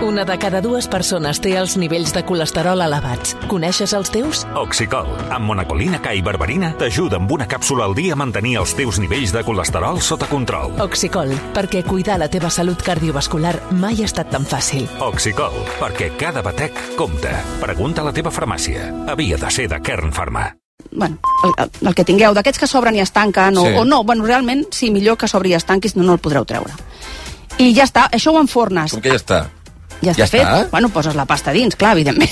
Una de cada dues persones té els nivells de colesterol elevats. Coneixes els teus? Oxicol, amb monacolina K i berberina, t'ajuda amb una càpsula al dia a mantenir els teus nivells de colesterol sota control. Oxicol, perquè cuidar la teva salut cardiovascular mai ha estat tan fàcil. Oxicol, perquè cada batec compta. Pregunta a la teva farmàcia. Havia de ser de Kern Pharma. bueno, el, el que tingueu, d'aquests que s'obren i es tanquen, o, Sí. o no, bueno, realment, sí, millor que s'obri i es tanqui, si no, no el podreu treure. I ja està, això ho enfornes. Com que ja està? Ja està ja fet. està? Bueno, poses la pasta dins, clar, evidentment.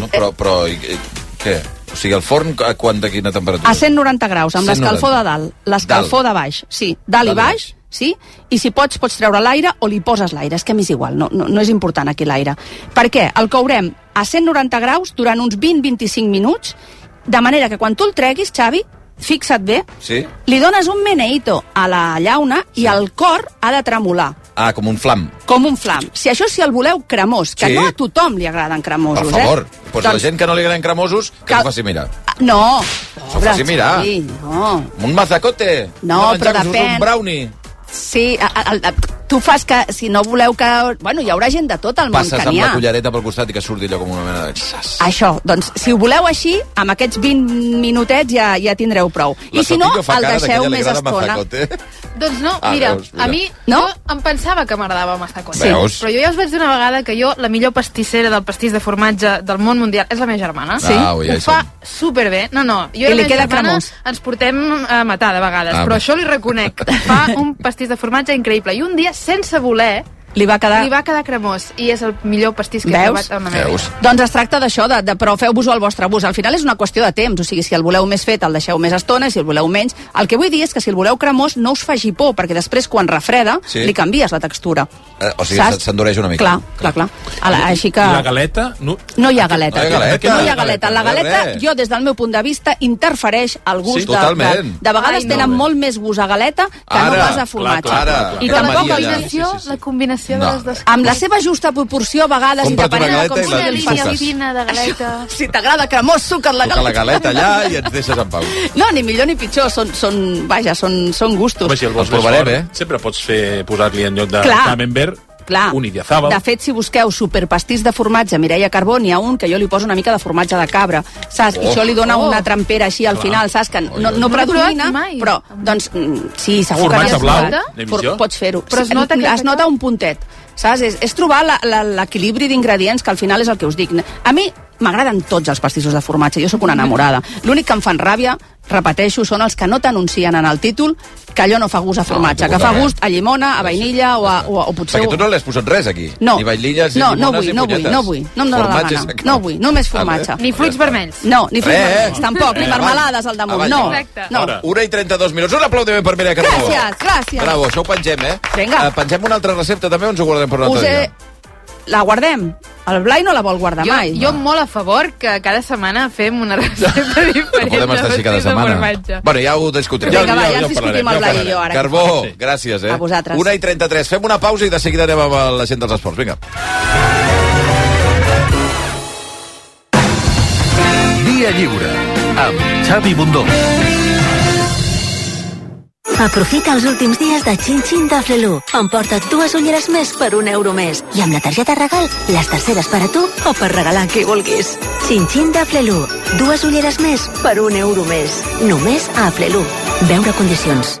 No, però, però i, i, què? O sigui, el forn a quant de quina temperatura? A 190 graus, amb 190. l'escalfor de dalt, l'escalfor de baix, sí, dalt i Dalt i baix, sí, i si pots, pots treure l'aire o li poses l'aire, és que a mi és igual, no, no, no és important aquí l'aire. Per què? El courem a 190 graus durant uns 20-25 minuts, de manera que quan tu el treguis, Xavi, fixa't bé, Sí? li dones un meneïto a la llauna i el cor ha de tremolar Ah, com un flam. com un flam. Si això si el voleu cremós, que Sí. no a tothom li agraden cremosos, Per favor. eh? Pues la gent que no li agraden cremosos, que Cal- ho faci mirar. Ah, No, S'ho faci mirar. Sí, no. Un mazacote. No, Una però depèn. Un brownie. Sí, a, a, a, tu fas que, si no voleu que... Bueno, hi haurà gent de tot el món Passes que amb n'hi la ha. cullereta pel costat i que surti allò com una mena de... Això, doncs, si ho voleu així, amb aquests 20 minutets ja, ja tindreu prou. La I si no, el deixeu més estona. mazacote. Doncs no, Ah, mira, veus, mira. a mi No? jo em pensava que m'agradava Mazacote. Sí. Veus? Però jo ja us vaig dir una vegada que jo, la millor pastissera del pastís de formatge del món mundial és la meva germana. Sí? Au, ja hi Ho fa som. superbé. No, no, jo I la li meva queda germana cremós. ens portem a matar de vegades, Ah, però va. això li reconec. Fa un pastís de formatge increïble. I un dia, sense voler, Li va quedar... li va quedar cremós. I és el millor pastís que he Veus? trobat en la meva Veus? Doncs es tracta d'això, de, de, però feu-vos-ho al vostre gust. Al final és una qüestió de temps, o sigui, si el voleu més fet el deixeu més estona, i si el voleu menys... El que vull dir és que si el voleu cremós no us faci por, perquè després quan refreda Sí. li canvies la textura. Eh, o sigui, s'endureix una mica. Clar, clar, clar. A la, així que... I la galeta... No, No hi ha galeta. No hi ha galeta. No hi ha galeta. La No hi ha galeta, jo, des del meu punt de vista, interfereix al gust Sí, de, de, totalment. de vegades Ai, no. tenen molt més gust a galeta que no Ara, pas a formatge. clar, clar, clar. I Clar, tampoc Maria, el ja. combinació, Sí, sí, sí. la combinació No. de les dues amb la seva justa proporció a vegades Compra't i depenent una de com galeta i la- sigui Una el divina de galeta. Si t'agrada cremós, suca't la Toca la galeta. galeta allà i ens deixes en pau. No, ni millor ni pitjor, són, són, vaja, són, són gustos. Home, si el vols El provarem, fort, eh? sempre pots fer posar-li en lloc de Clar. camembert Clar. un idiazàbal. De fet, si busqueu superpastís de formatge Mireia Carbó, n'hi ha un que jo li poso una mica de formatge de cabra, saps? I Oh. això li dona Oh. una trampera així al final, saps? Que no, no predomina, però, doncs, mm, sí, segur que Formatge has blau. Pots fer-ho. Però es nota que- es nota un puntet, saps? És, és trobar l'equilibri d'ingredients, que al final és el que us dic. A mi m'agraden tots els pastissos de formatge, jo sóc una enamorada. L'únic que em fan ràbia, repeteixo, són els que no t'anuncien en el títol que allò no fa gust a formatge, No, que fa res. gust a llimona, a vainilla o, a, o, a- o potser... Perquè tu no li has posat res aquí. No. Ni vainilles, ni no, no vull, ni no vull, no vull, no em dóna la gana. No vull, només formatge. Ni fruits vermells. No, ni fruits Res. vermells, tampoc, ni Eh, marmelades al damunt, no. No. Ara. Una i 32 minuts. Un aplaudiment per Mireia Carbó. Gràcies, gràcies. Bravo, això ho pengem, eh? Vinga. Eh, pengem una altra recepta també o ens ho guardem per un altre dia? La guardem? El Blai no la vol guardar Jo, mai. jo molt a favor que cada setmana fem una recepta diferent No podem estar així cada setmana. Bueno, ja ho discutirem. Vinga, va, ja ho ens discutim parlarem, el Blai i jo ara. Carbó, Sí. gràcies, eh? A vosaltres. Una i 33. Fem una pausa i de seguida anem amb la gent dels esports. Vinga. Dia lliure amb Xavi Bundó. Aprofita els últims dies de Xin Xin de Flelu. Emporta't dues ulleres més per un euro més. I amb la targeta regal, les terceres per a tu o per regalar qui vulguis. Xin Xin de Flelu. Dues ulleres més per un euro més. Només a Flelu. Veure condicions.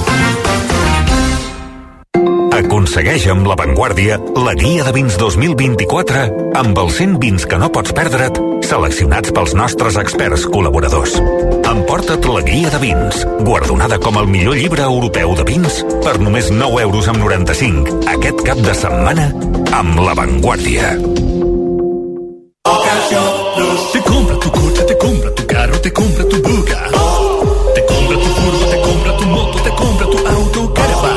Aconsegueix amb La Vanguardia la guia de vins 2024 amb els 100 vins que no pots perdre't seleccionats pels nostres experts col·laboradors. Emporta't la guia de vins, guardonada com el millor llibre europeu de vins per només 9 euros amb 95 aquest cap de setmana amb La Vanguardia. Te compra tu coche, te compra tu carro, te compra tu buga. Te compra tu furgo, te compra tu moto, te compra tu auto, caravan.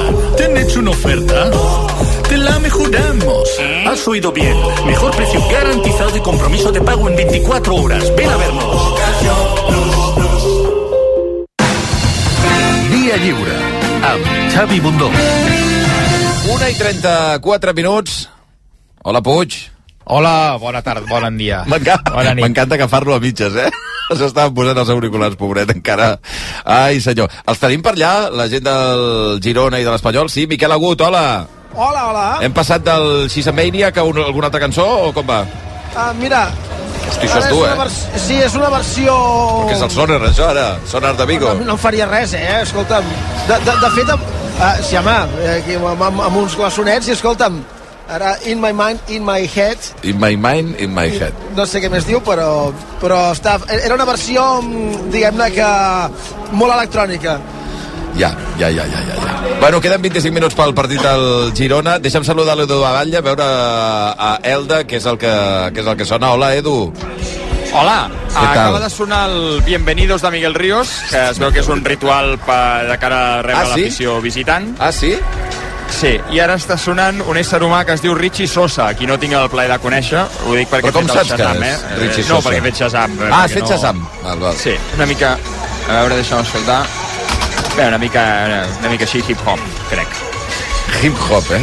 ¿Te han hecho una oferta? Te la mejoramos. Has oído bien. Mejor precio garantizado y compromiso de pago en 24 horas. Ven a vernos. Dia lliure amb Xavi Bundó. 1 i 34 minuts. Hola, Puig. Hola, bona tarda, bon dia. M'encanta agafar-lo a mitges, eh? S'estaven posant els auriculars, pobret, encara. Ai, senyor. Els tenim per allà, la gent del Girona i de l'Espanyol? Sí, Miquel Agut, hola. Hola, hola. Hem passat del Xissamania que un, alguna altra cançó o com va? Ah, mira... Hosti, això és tu, eh? vers- Sí, és una versió... Que és el Sonar, això, ara. Sonar de Vigo. No, no faria res, eh? Escolta'm, de, de, de fet, uh, sí, home, eh, aquí, amb, amb, amb uns glaçonets, i escolta'm, ara, in my mind, in my head, In my mind, in my head. no sé què més diu, però, però està, era una versió, diguem-ne que molt electrònica. Ja, ja, ja, ja, ja, ja. Bueno, queden 25 minuts pel partit del Girona. Deixa'm saludar l'Edu Batalla, veure a Elda, que és el que, que, és el que sona. Hola, Edu. Hola, acaba de sonar el Bienvenidos de Miguel Ríos, que es veu que és un ritual pa, de cara a rebre Ah, sí? l'afició visitant. Ah, sí? I ara està sonant un ésser humà que es diu Richie Sosa, qui no tinc el plaer de conèixer, ho dic perquè Però com he fet el Shazam, és eh? Richie Eh, No, Sosa? perquè he fet Shazam. eh, Ah, has fet Shazam. Val, val. Sí, una mica... A veure, deixa'm escoltar. Bé, una mica, una mica així hip-hop, crec. Hip-hop, eh?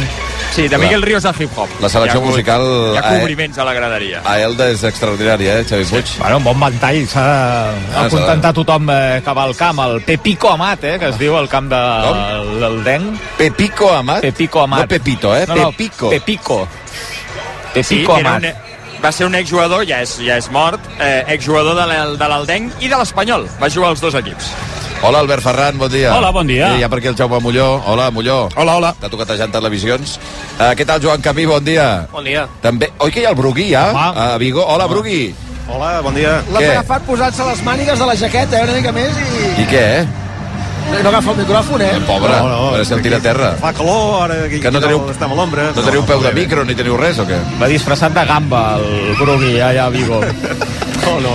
Sí, de. Miguel Ríos de hip-hop. La selecció Hi ha, musical, Hi ha cobriments a la graderia. A Elda és extraordinària, eh, Xavi Puig? Bueno, un bon ventall, s'ha Ah, d'acontentar tothom eh, que va al camp, el Pepico Amat, eh, que es diu el camp de, Com? del Denc. Pepiko Amat? Pepico Amat. No Pepito, eh? No, no, Pepico. Pepico. Sí, Pepico era Amat. un, va ser un exjugador, ja és, ja és mort, eh, exjugador de l'Aldenc i de l'Espanyol. Va jugar als dos equips. Hola, Albert Ferran, bon dia. Hola, bon dia. Sí, hi ha per aquí el Jaume Molló. Hola, Molló. Hola, hola. T'ha tocat televisions. Uh, què tal, Joan Camí? Bon dia. Bon dia. També... Oi que hi ha el Brugui, ja? Home. A Vigo. Hola, Brugui. Hola, bon dia. L'has agafat posant-se les mànigues de la jaqueta, eh, una mica més, i... I què, eh? No agafa el micròfon, eh? Pobre, No, no, a veure si el tira a terra. Fa calor, ara aquí, Que no teniu- estem a l'ombra. No teniu peu de micro ni teniu res, o què? Va disfressat de gamba, el Brugui, allà a Vigo. No, no,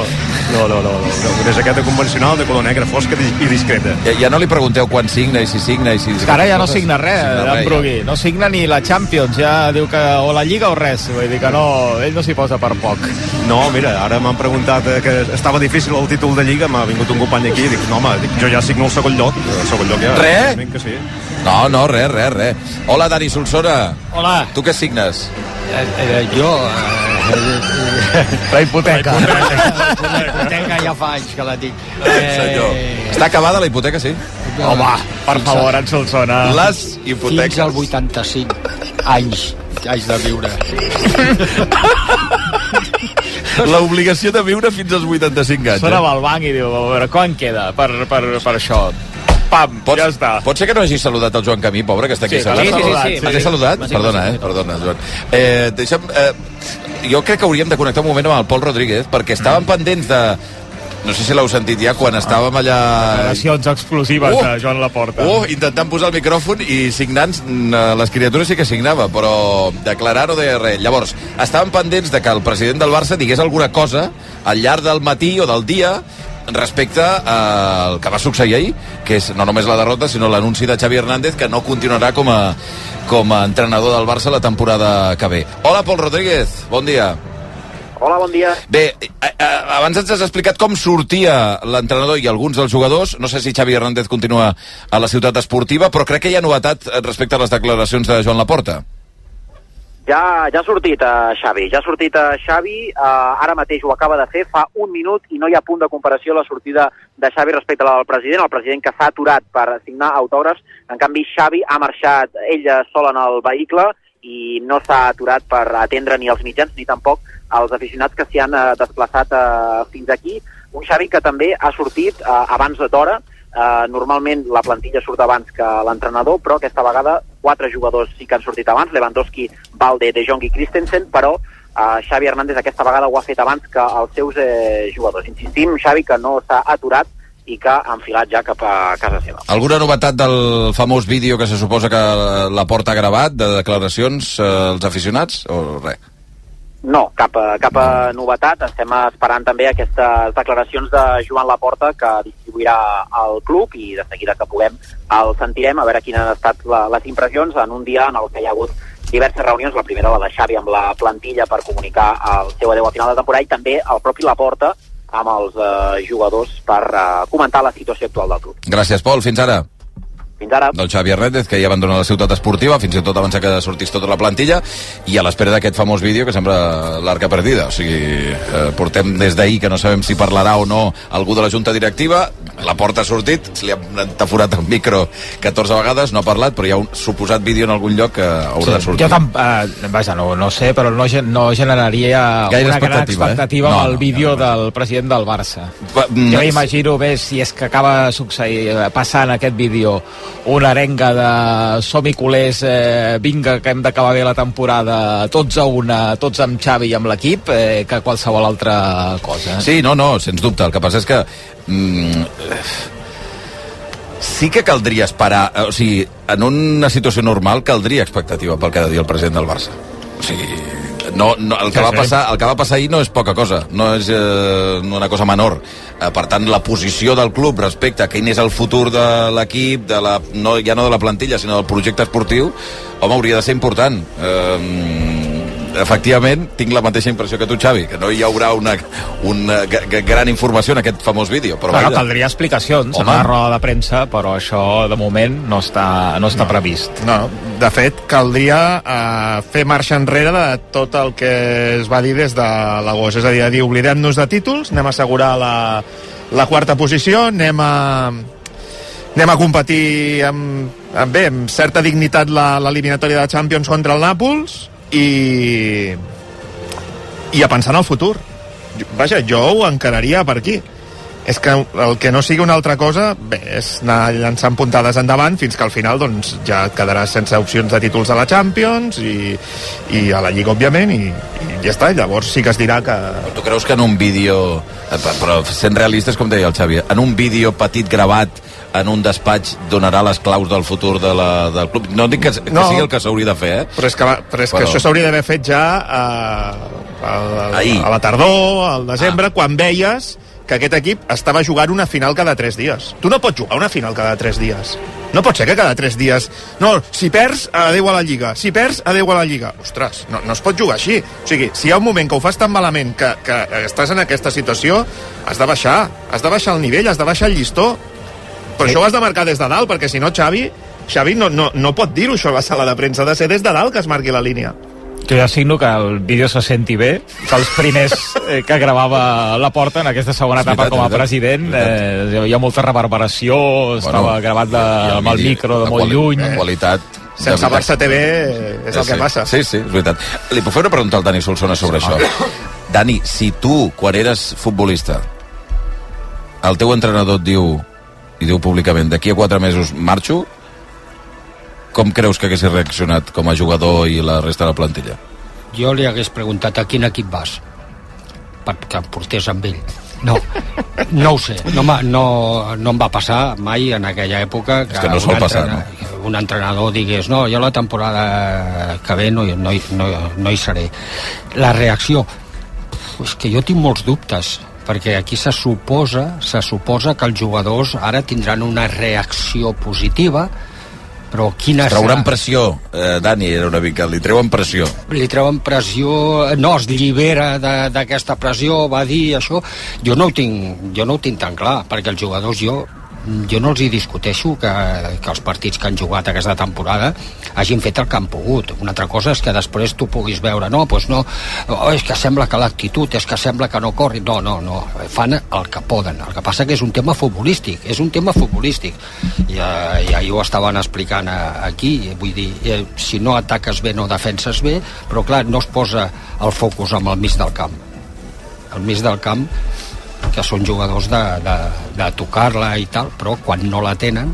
no, no, no, no. Una jaqueta convencional de color negre, fosca i discreta. Ja, ja no li pregunteu quan signa i si signa i si... És que ara ja no signa res, Signa en Brugui. No signa ni la Champions, ja diu que o la Lliga o res. Vull dir que no, ell no s'hi posa per poc. No, mira, ara m'han preguntat eh, que estava difícil el títol de Lliga, m'ha vingut un company aquí i dic, no, home, dic, jo ja signo el segon lloc. El segon lloc ja... Evidentment Que sí. No, no, res, res, res. Hola, Dani Solsona. Hola. Tu què signes? Eh, eh, jo... Eh, la hipoteca. La hipoteca ja fa anys que la tinc. Senyor. Està acabada la hipoteca, sí? Home, per favor, en Solsona. Les hipoteques. Fins al 85 anys anys de viure. L'obligació de viure fins als 85 anys. Sona eh? amb el banc i diu, a veure, quan queda per, per, per això? Pam, Pots, ja està. Pot ser que no hagis saludat el Joan Camí, pobre, que està aquí Sí, assegut? sí, sí, sí, sí. Ah, t'he saludat? Sí, sí, Perdona, sí, eh? sí. Perdona, Joan. Eh, deixa'm... Eh, jo crec que hauríem de connectar un moment amb el Pol Rodríguez, perquè estàvem pendents de... No sé si l'heu sentit ja, quan estàvem allà... Declaracions explosives Uh! de Joan Laporta. Uh, intentant posar el micròfon i signant, mm, les criatures sí que signava, però declarar no deia res. Llavors, estàvem pendents de que el president del Barça digués alguna cosa al llarg del matí o del dia respecte al que va succeir ahir, que és no només la derrota, sinó l'anunci de Xavi Hernández que no continuarà com a, com a entrenador del Barça la temporada que ve. Hola, Pol Rodríguez, bon dia. Hola, bon dia. Bé, eh, eh, abans ens has explicat com sortia l'entrenador i alguns dels jugadors. No sé si Xavi Hernández continua a la ciutat esportiva, però crec que hi ha novetat respecte a les declaracions de Joan Laporta. Ja, ja ha sortit a Xavi, ja ha sortit a Xavi, uh, ara mateix ho acaba de fer, fa un minut i no hi ha punt de comparació la sortida de Xavi respecte a la del president, el president que s'ha aturat per signar autògrafs, en canvi Xavi ha marxat ell sol en el vehicle i no s'ha aturat per atendre ni els mitjans ni tampoc els aficionats que s'hi han uh, desplaçat uh, fins aquí. Un Xavi que també ha sortit uh, abans d'hora, Uh, normalment la plantilla surt abans que l'entrenador, però aquesta vegada quatre jugadors sí que han sortit abans, Lewandowski, Valde, De Jong i Christensen, però uh, Xavi Hernández aquesta vegada ho ha fet abans que els seus eh, jugadors. Insistim, Xavi, que no s'ha aturat i que ha enfilat ja cap a casa seva. Alguna novetat del famós vídeo que se suposa que la porta ha gravat de declaracions eh, als aficionats o res? No, cap, a- cap a novetat. Estem esperant també aquestes declaracions de Joan Laporta que distribuirà al club i de seguida que puguem el sentirem a veure quines han estat la, les impressions en un dia en el que hi ha hagut diverses reunions, la primera la de Xavi amb la plantilla per comunicar el seu adeu a final de temporada i també el propi Laporta amb els eh, jugadors per eh, comentar la situació actual del club. Gràcies, Pol. Fins ara. Fins ara. del Xavi Hernández, que ja abandona la ciutat esportiva, fins i tot abans que sortís tota la plantilla, i a l'espera d'aquest famós vídeo que sembla l'arca perdida. O sigui, eh, portem des d'ahir que no sabem si parlarà o no algú de la Junta Directiva, la porta ha sortit, se li ha entaforat el micro 14 vegades, no ha parlat, però hi ha un suposat vídeo en algun lloc que haurà de sortir. Jo tam, eh, vaja, no, no sé, però no, no generaria Gaire una gran expectativa, eh? expectativa No, amb el no, vídeo del president del Barça. Va, mm, Jo m'imagino bé si és que acaba succeir, passant aquest vídeo una arenga de som-hi culers, eh, vinga que hem d'acabar bé la temporada, tots a una, tots amb Xavi i amb l'equip, eh, que qualsevol altra cosa. Sí, no, no, sens dubte. El que passa és que... Mm, sí que caldria esperar... eh, O sigui, en una situació normal caldria expectativa pel que ha de dir el president del Barça. O sigui, no, no, el, que va passar, el que va passar ahir no és poca cosa, no és eh, una cosa menor. Eh, per tant, la posició del club respecte a quin és el futur de l'equip, de la, no, ja no de la plantilla, sinó del projecte esportiu, home, hauria de ser important. Eh, efectivament, tinc la mateixa impressió que tu, Xavi, que no hi haurà una, una g- gran informació en aquest famós vídeo. Però, vaja, caldria explicacions Home. una roda de premsa, però això de moment no està, no està previst. No, de fet, caldria eh, fer marxa enrere de tot el que es va dir des de l'agost. És a dir, a dir oblidem-nos de títols, anem a assegurar la, la quarta posició, anem a, anem a competir amb, amb, bé, amb certa dignitat la- l'eliminatòria de Champions contra el Nàpols i, i a pensar en el futur. Vaja, jo ho encararia per aquí. És que el que no sigui una altra cosa, bé, és anar llançant puntades endavant fins que al final doncs, ja et quedaràs sense opcions de títols a la Champions i, i a la Lliga, òbviament, i, i ja està. Llavors sí que es dirà que... tu creus que en un vídeo, eh, però- però sent realistes, com deia el Xavi, en un vídeo petit gravat en un despatx donarà les claus del futur de la, del club. No dic que, que No. sigui el que s'hauria de fer, eh? Però és que, però és que Però- això s'hauria d'haver fet ja eh, a, a, Ahir. a la tardor, al desembre, ah. quan veies que aquest equip estava jugant una final cada 3 dies. Tu no pots jugar una final cada 3 dies. No pot ser que cada 3 dies... No, si perds, adeu a la Lliga. Si perds, adeu a la Lliga. Ostres, no, no es pot jugar així. O sigui, si hi ha un moment que ho fas tan malament que, que estàs en aquesta situació, has de baixar. Has de baixar el nivell, has de baixar el llistó. Però això ho has de marcar des de dalt, perquè si no, Xavi, Xavi no, no, no pot dir-ho això a la sala de premsa. Ha de ser des de dalt que es marqui la línia. Jo ja signo que el vídeo se senti bé, que els primers eh, que gravava la porta en aquesta segona etapa veritat, com a president, eh, hi ha molta reverberació, estava gravat de, amb el micro de molt quali- lluny. La qualitat... Sense. Barça TV eh, és el sí, que passa. Sí, sí, és veritat. Li puc fer una pregunta al Dani Solsona sobre això? Dani, si tu, quan eres futbolista, el teu entrenador et diu, i diu públicament, d'aquí a quatre mesos marxo, com creus que haguessis reaccionat com a jugador i la resta de la plantilla? Jo li hagués preguntat a quin equip vas perquè em portés amb ell. No, no ho sé. No, no, no em va passar mai en aquella època que, És que no sol un, passar, entrena- un entrenador digués no, jo la temporada que ve no, no, no, no hi seré. La reacció, és que jo tinc molts dubtes perquè aquí se suposa, se suposa que els jugadors ara tindran una reacció positiva però quina Es trauran serà? pressió, eh, Dani, era una mica, li treuen pressió. li treuen pressió, no es llibera d'aquesta pressió, va dir això. Jo no, ho tinc, jo no ho tinc tan clar, perquè els jugadors jo jo no els hi discuteixo que, que els partits que han jugat aquesta temporada hagin fet el que han pogut. Una altra cosa és que després tu puguis veure, no, doncs no, oh, és que sembla que l'actitud, és que sembla que no corri. No, no, no, fan el que poden. El que passa que és un tema futbolístic, és un tema futbolístic. I, eh, ahir ho estaven explicant eh, aquí, vull dir, eh, si no ataques bé no defenses bé, però clar, no es posa el focus amb el mig del camp. El mig del camp que són jugadors de, de, de tocar-la i tal, però quan no la tenen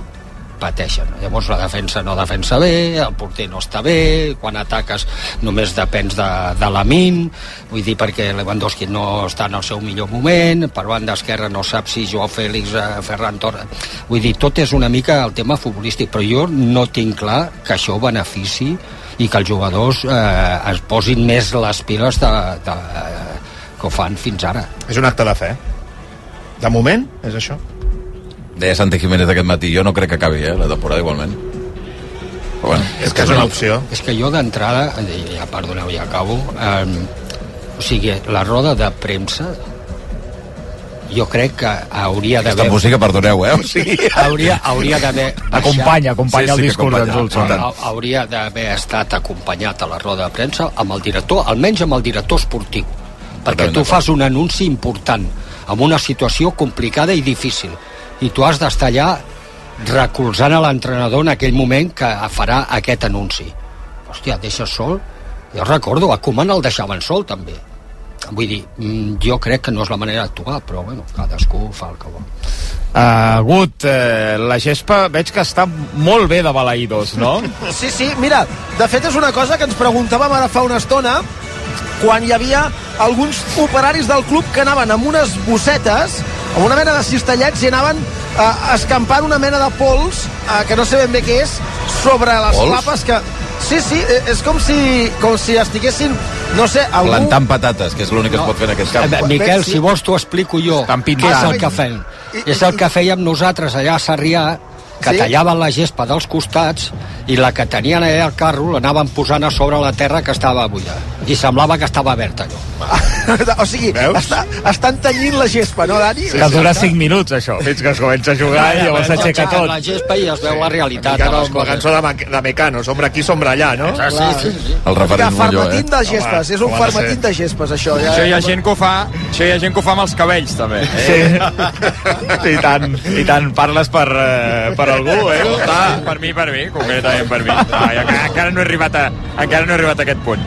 pateixen. Llavors la defensa no defensa bé, el porter no està bé, quan ataques només depens de, de la min, vull dir perquè Lewandowski no està en el seu millor moment, per banda esquerra no sap si Joao Fèlix, eh, Ferran Torres... Vull dir, tot és una mica el tema futbolístic, però jo no tinc clar que això benefici i que els jugadors eh, es posin més les piles de, de, que ho fan fins ara. És un acte de fe. De moment, és això. Deia Santi Jiménez aquest matí, jo no crec que acabi, eh, la temporada igualment. Però bueno, És que és una opció. És que jo d'entrada, eh, ja perdoneu, ja acabo, eh, o sigui, la roda de premsa jo crec que hauria Aquesta d'haver... música, perdoneu, eh? O sigui... Hauria, hauria d'haver... baixat- Acompanya, acompanya Sí, sí el discurs d'en. Ha- hauria d'haver estat acompanyat a la roda de premsa amb el director, almenys amb el director esportiu perquè Totalment tu fas un anunci important amb una situació complicada i difícil. I tu has d'estar allà recolzant a l'entrenador en aquell moment que farà aquest anunci. Hòstia, deixes sol? Jo recordo, a Koeman el deixaven sol també. Vull dir, mm, jo crec que no és la manera d'actuar però bueno, cadascú fa el que vol. Uh, Gut, eh, la gespa veig que està molt bé de balaïdos, no? Sí, sí, mira, de fet és una cosa que ens preguntàvem ara fa una estona quan hi havia alguns operaris del club que anaven amb unes bossetes, amb una mena de cistellets i anaven eh, escampant una mena de pols, eh, que no sé ben bé què és, sobre les Pols? clapes que... Sí, sí, eh, és com si, com si estiguessin, no sé, algú... Plantant patates, que és l'únic que es pot fer en aquest camp. Eh, Miquel, si vols t'ho explico jo. Què és el que fem? És el que fèiem nosaltres allà a Sarrià, que Sí? tallaven la gespa dels costats i la que tenien allà al carro l'anaven posant a sobre la terra que estava buida. I semblava que estava verda, allò. o sigui, està, estan tenyint la gespa, no, Dani? que dura 5 minuts, això, fins que es comença a jugar i llavors s'aixeca tot. La gespa i es veu la realitat les amb la cançó de, de Mecano, sombra aquí, sombra allà, no? Ah, sí, sí, sí. El referent Molló, eh? de gespes, és un farmatín de gespes, això. Ja, Això hi ha gent que ho fa, això hi ha gent que ho fa amb els cabells, també. Sí. I tant, i tant, parles per, eh, per algú, eh? Ah, per mi, per mi, concretament per mi. Ah, ja, encara, no he arribat a, encara no he arribat a aquest punt.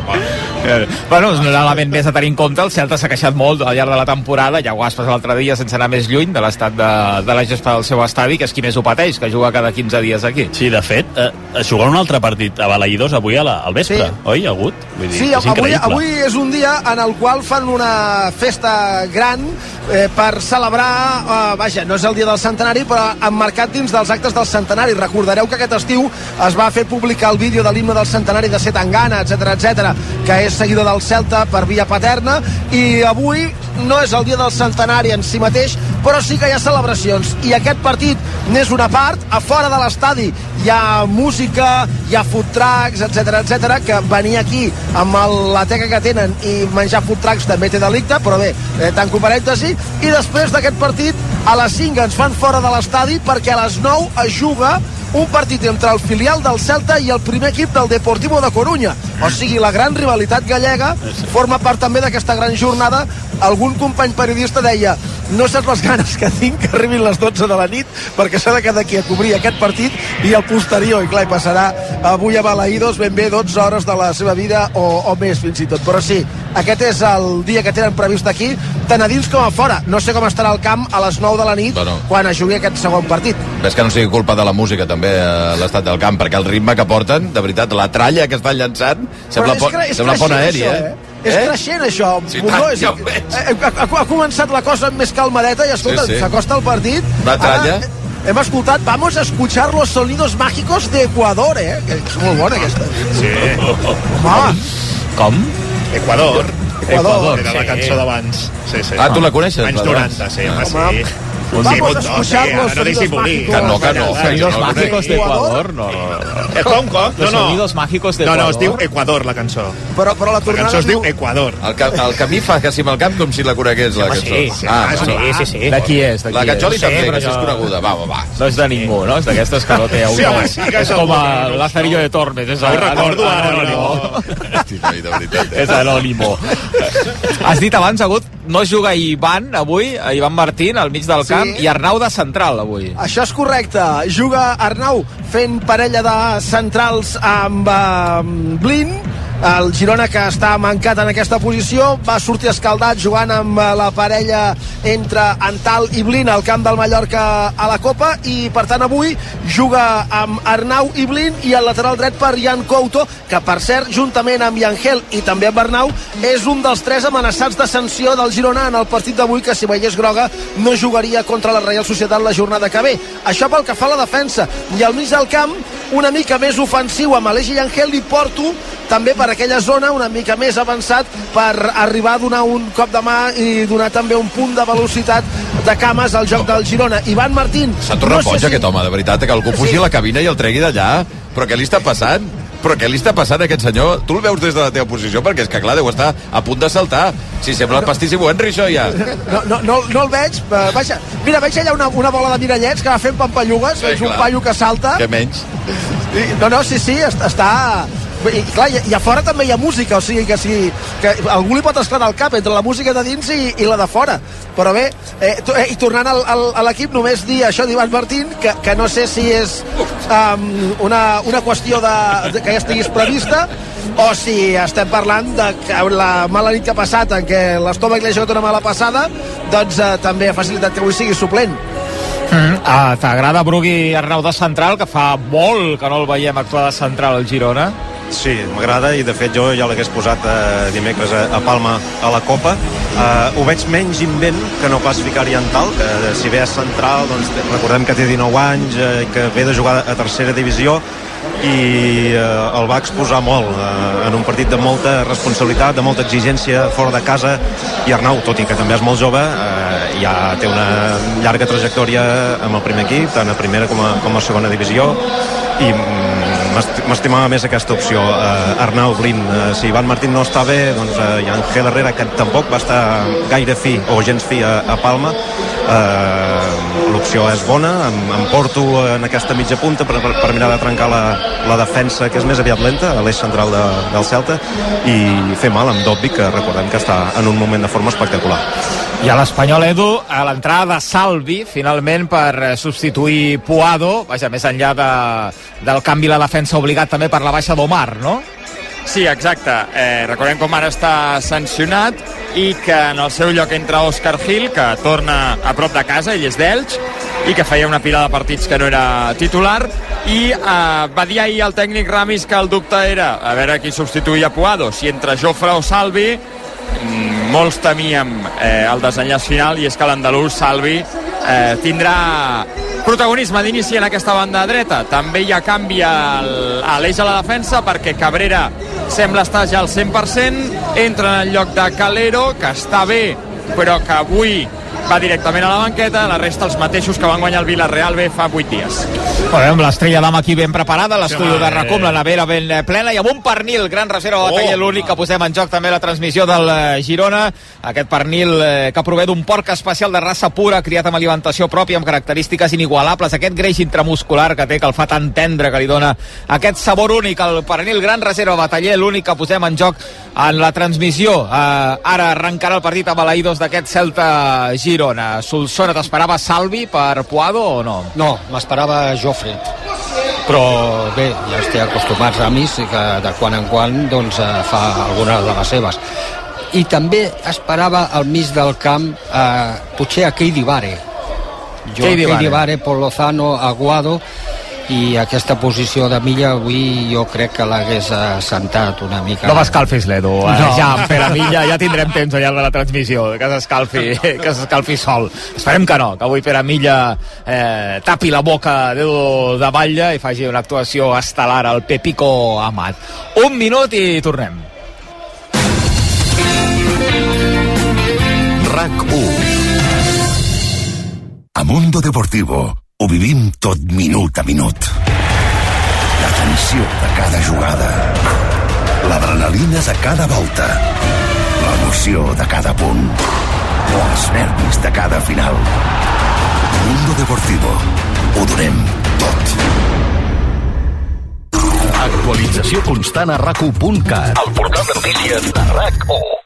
Eh, Bueno, és un element més a tenir en compte. El Celta s'ha queixat molt al llarg de la temporada, ja ho has passat l'altre dia sense anar més lluny de l'estat de, de la gespa del seu estadi, que és qui més ho pateix, que juga cada 15 dies aquí. Sí, de fet, eh, es jugarà un altre partit a Balaïdos avui a la, al vespre, Sí. oi, Agut? Vull dir, Sí, és avui, increïble. avui és un dia en el qual fan una festa gran eh, per celebrar, eh, vaja, no és el dia del centenari, però emmarcat dins dels actes del centenari. Recordareu que aquest estiu es va fer publicar el vídeo de l'himne del centenari de Setangana, etc etc, que és seguidor del Celta per via paterna, i avui no és el dia del centenari en si mateix, però sí que hi ha celebracions. I aquest partit n'és una part. A fora de l'estadi hi ha música, hi ha food trucks, etc etc que venir aquí amb el, la teca que tenen i menjar food trucks també té delicte, però bé, eh, tanco parèntesi. I després d'aquest partit, a les 5 ens fan fora de l'estadi perquè a les 9 es juga un partit entre el filial del Celta i el primer equip del Deportivo de Coruña. O sigui, la gran rivalitat gallega forma part també d'aquesta gran jornada. Algun company periodista deia no saps les ganes que tinc que arribin les 12 de la nit perquè s'ha de quedar aquí a cobrir aquest partit i el posterior, i clar, hi passarà avui a Balaïdos ben bé 12 hores de la seva vida o, o més fins i tot. Però sí, aquest és el dia que tenen previst aquí, tant a dins com a fora. No sé com estarà el camp a les 9 de la nit Bueno. quan es jugui aquest segon partit. Ves que no sigui culpa de la música, també, a l'estat del camp, perquè el ritme que porten, de veritat, la tralla que estan llançant, sembla, és sembla pont creixent, aeri, això, eh? És creixent, això. Sí, Bundó, tant, és, ja ho veig. ha, ha, ha, començat la cosa més calmadeta i escolta, Sí, sí. s'acosta el partit. Una tralla. Ara, eh, hem escoltat Vamos a escuchar los sonidos mágicos de Ecuador, eh? Que és molt bona aquesta. Sí. Home, Com? Equador. Equador, Era la sí. cançó d'abans. Sí, sí. Ah, tu la coneixes, Anys la 90, sí, Home. sí. Vamos Sí, a escuchar sí, los no sonidos mágicos. Que no, que no. Sonidos no, no, mágicos de Ecuador? Ecuador, no, no, no. Eh, com, com? Los No, no. sonidos mágicos de No, no, Ecuador. es diu Equador, la cançó. Però, però la La tornada... cançó es diu Equador. El, que, el camí fa que si amb el camp com si la conegués, la cançó. sí, sí, ah, sí, no. sí, sí. De qui és? De La qui Cacholi és? també, que és coneguda. Va, va, va. No és de ningú, no? És d'aquestes que no té Sí, autor. home, sí que és com no? Lazarillo de Tormes. És recordo, anònimo. Eh? És anònimo. Has dit abans, Agut, no es juga Ivan avui, Ivan Martín, al mig del Sí. Camp, i Arnau de central avui. Això és correcte. Juga Arnau fent parella de centrals amb eh, Blin. El Girona, que està mancat en aquesta posició, va sortir escaldat jugant amb eh, la parella entre Antal i Blin al camp del Mallorca a la Copa i, per tant, avui juga amb Arnau i Blin i al lateral dret per Jan Couto, que, per cert, juntament amb Yangel i també amb Arnau, és un dels tres amenaçats de sanció del Girona en el partit d'avui, que si veiés groga no jugaria contra la Real Societat la jornada que ve. Això pel que fa a la defensa. I al mig del camp, una mica més ofensiu amb Aleix i Angel i Porto també per aquella zona una mica més avançat per arribar a donar un cop de mà i donar també un punt de velocitat de cames al joc del Girona. Ivan Martín S'ha tornat no sé boig si- aquest home, de veritat, que algú fugi a la cabina i el tregui d'allà. Però què li està passant? Però què li està passant a aquest senyor? Tu el veus des de la teva posició? Perquè és que, clar, deu estar a punt de saltar. Si sembla el pastissi Henry, això, ja. No, no, no, no el veig. Vaja, mira, veig allà una, una bola de mirallets que va fent pampallugues. Sí, és un clar. paio que salta. Què menys? I- No, no, sí, sí, est- està... I, clar, i, i a fora també hi ha música, o sigui que si que algú li pot esclatar el cap entre la música de dins i, i la de fora. Però bé, eh, to, eh, i tornant al, al, a l'equip, només dir això d'Ivan Martín, que, que no sé si és um, una, una qüestió de, de que ja estiguis prevista o si estem parlant de la mala nit que ha passat en què l'estómac li ha jugat una mala passada doncs eh, també ha facilitat que avui sigui suplent Mm, ah, T'agrada Brugui Arnau de central, que fa molt que no el veiem actuar de central al Girona? Sí, m'agrada i de fet jo ja l'hagués posat eh, dimecres a, a Palma a la Copa. Eh, ho veig menys invent que no pas vicari en tal, que eh, si ve a central, doncs recordem que té 19 anys, eh, que ve de jugar a tercera divisió i eh, el va exposar molt eh, en un partit de molta responsabilitat, de molta exigència fora de casa i Arnau, tot i que també és molt jove eh, ja té una llarga trajectòria amb el primer equip, tant a primera com a, com a segona divisió i m'estimava més aquesta opció eh, Arnau Blin, eh, si Ivan Martín no està bé doncs eh, hi ha Angel Herrera que tampoc va estar gaire fi o gens fi a, a Palma. Eh, l'opció és bona. Em, em porto en aquesta mitja punta per, per, per mirar de trencar la, la defensa que és més aviat lenta a l'eix central de, del Celta i fer mal amb Dobby que recordem que està en un moment de forma espectacular I a l'Espanyol, Edu, a l'entrada de Salvi, finalment, per substituir Puado, vaja, més enllà de, del canvi la defensa obligat també per la baixa d'Omar, no? Sí, exacte. Eh, recordem com ara està sancionat i que en el seu lloc entra Òscar Gil, que torna a prop de casa, ell és d'Elx, i que feia una pila de partits que no era titular, i eh, va dir ahir el tècnic Ramis que el dubte era a veure qui substituïa Puado, si entre Jofre o Salvi, mm, molts temíem eh, el desenllaç final, i és que l'andalús Salvi eh, tindrà protagonisme d'inici en aquesta banda dreta. També hi ha canvi a l'eix de la defensa perquè Cabrera sembla estar ja al 100%, entra en el lloc de Calero, que està bé, però que avui va directament a la banqueta, la resta els mateixos que van guanyar el Villarreal bé fa 8 dies. Bé, amb l'estrella d'ama aquí ben preparada, l'estudi Sí, de Racom, la nevera ben eh, plena, i amb un pernil, gran reserva batalla, Oh. l'únic que posem en joc també la transmissió del eh, Girona, aquest pernil eh, que prové d'un porc especial de raça pura, criat amb alimentació pròpia, amb característiques inigualables, aquest greix intramuscular que té, que el fa tan tendre, que li dona aquest sabor únic, el pernil gran reserva bataller, l'únic que posem en joc en la transmissió. Eh, ara arrencarà el partit a Balaïdos d'aquest Celta-Girona. Solsona, t'esperava Salvi per Puado o no? No, m'esperava Jofre però bé, ja estic acostumats a mi que de quan en quan doncs, eh, fa algunes de les seves i també esperava al mig del camp eh, potser a Keidi Vare jo Keidi Vare. Keidi Vare, Pol Lozano, Aguado i aquesta posició de Milla avui jo crec que l'hagués assentat una mica No m'escalfis l'Edu, no. No. ja, en Pere Milla, ja tindrem temps al llarg de la transmissió, que s'escalfi, que s'escalfi sol. Esperem que no, que avui Pere Milla eh, tapi la boca d'Edu de Batlle i faci una actuació estel·lar al Pepico Amat. Un minut i tornem. RAC 1 A Mundo Deportivo ho vivim tot minut a minut. La tensió de cada jugada. L'adrenalina de cada volta. L'emoció de cada punt. Els nervis de cada final. Mundo Deportivo. Ho donem tot. Actualització constant a rac1.cat. El portal de notícies de RAC1.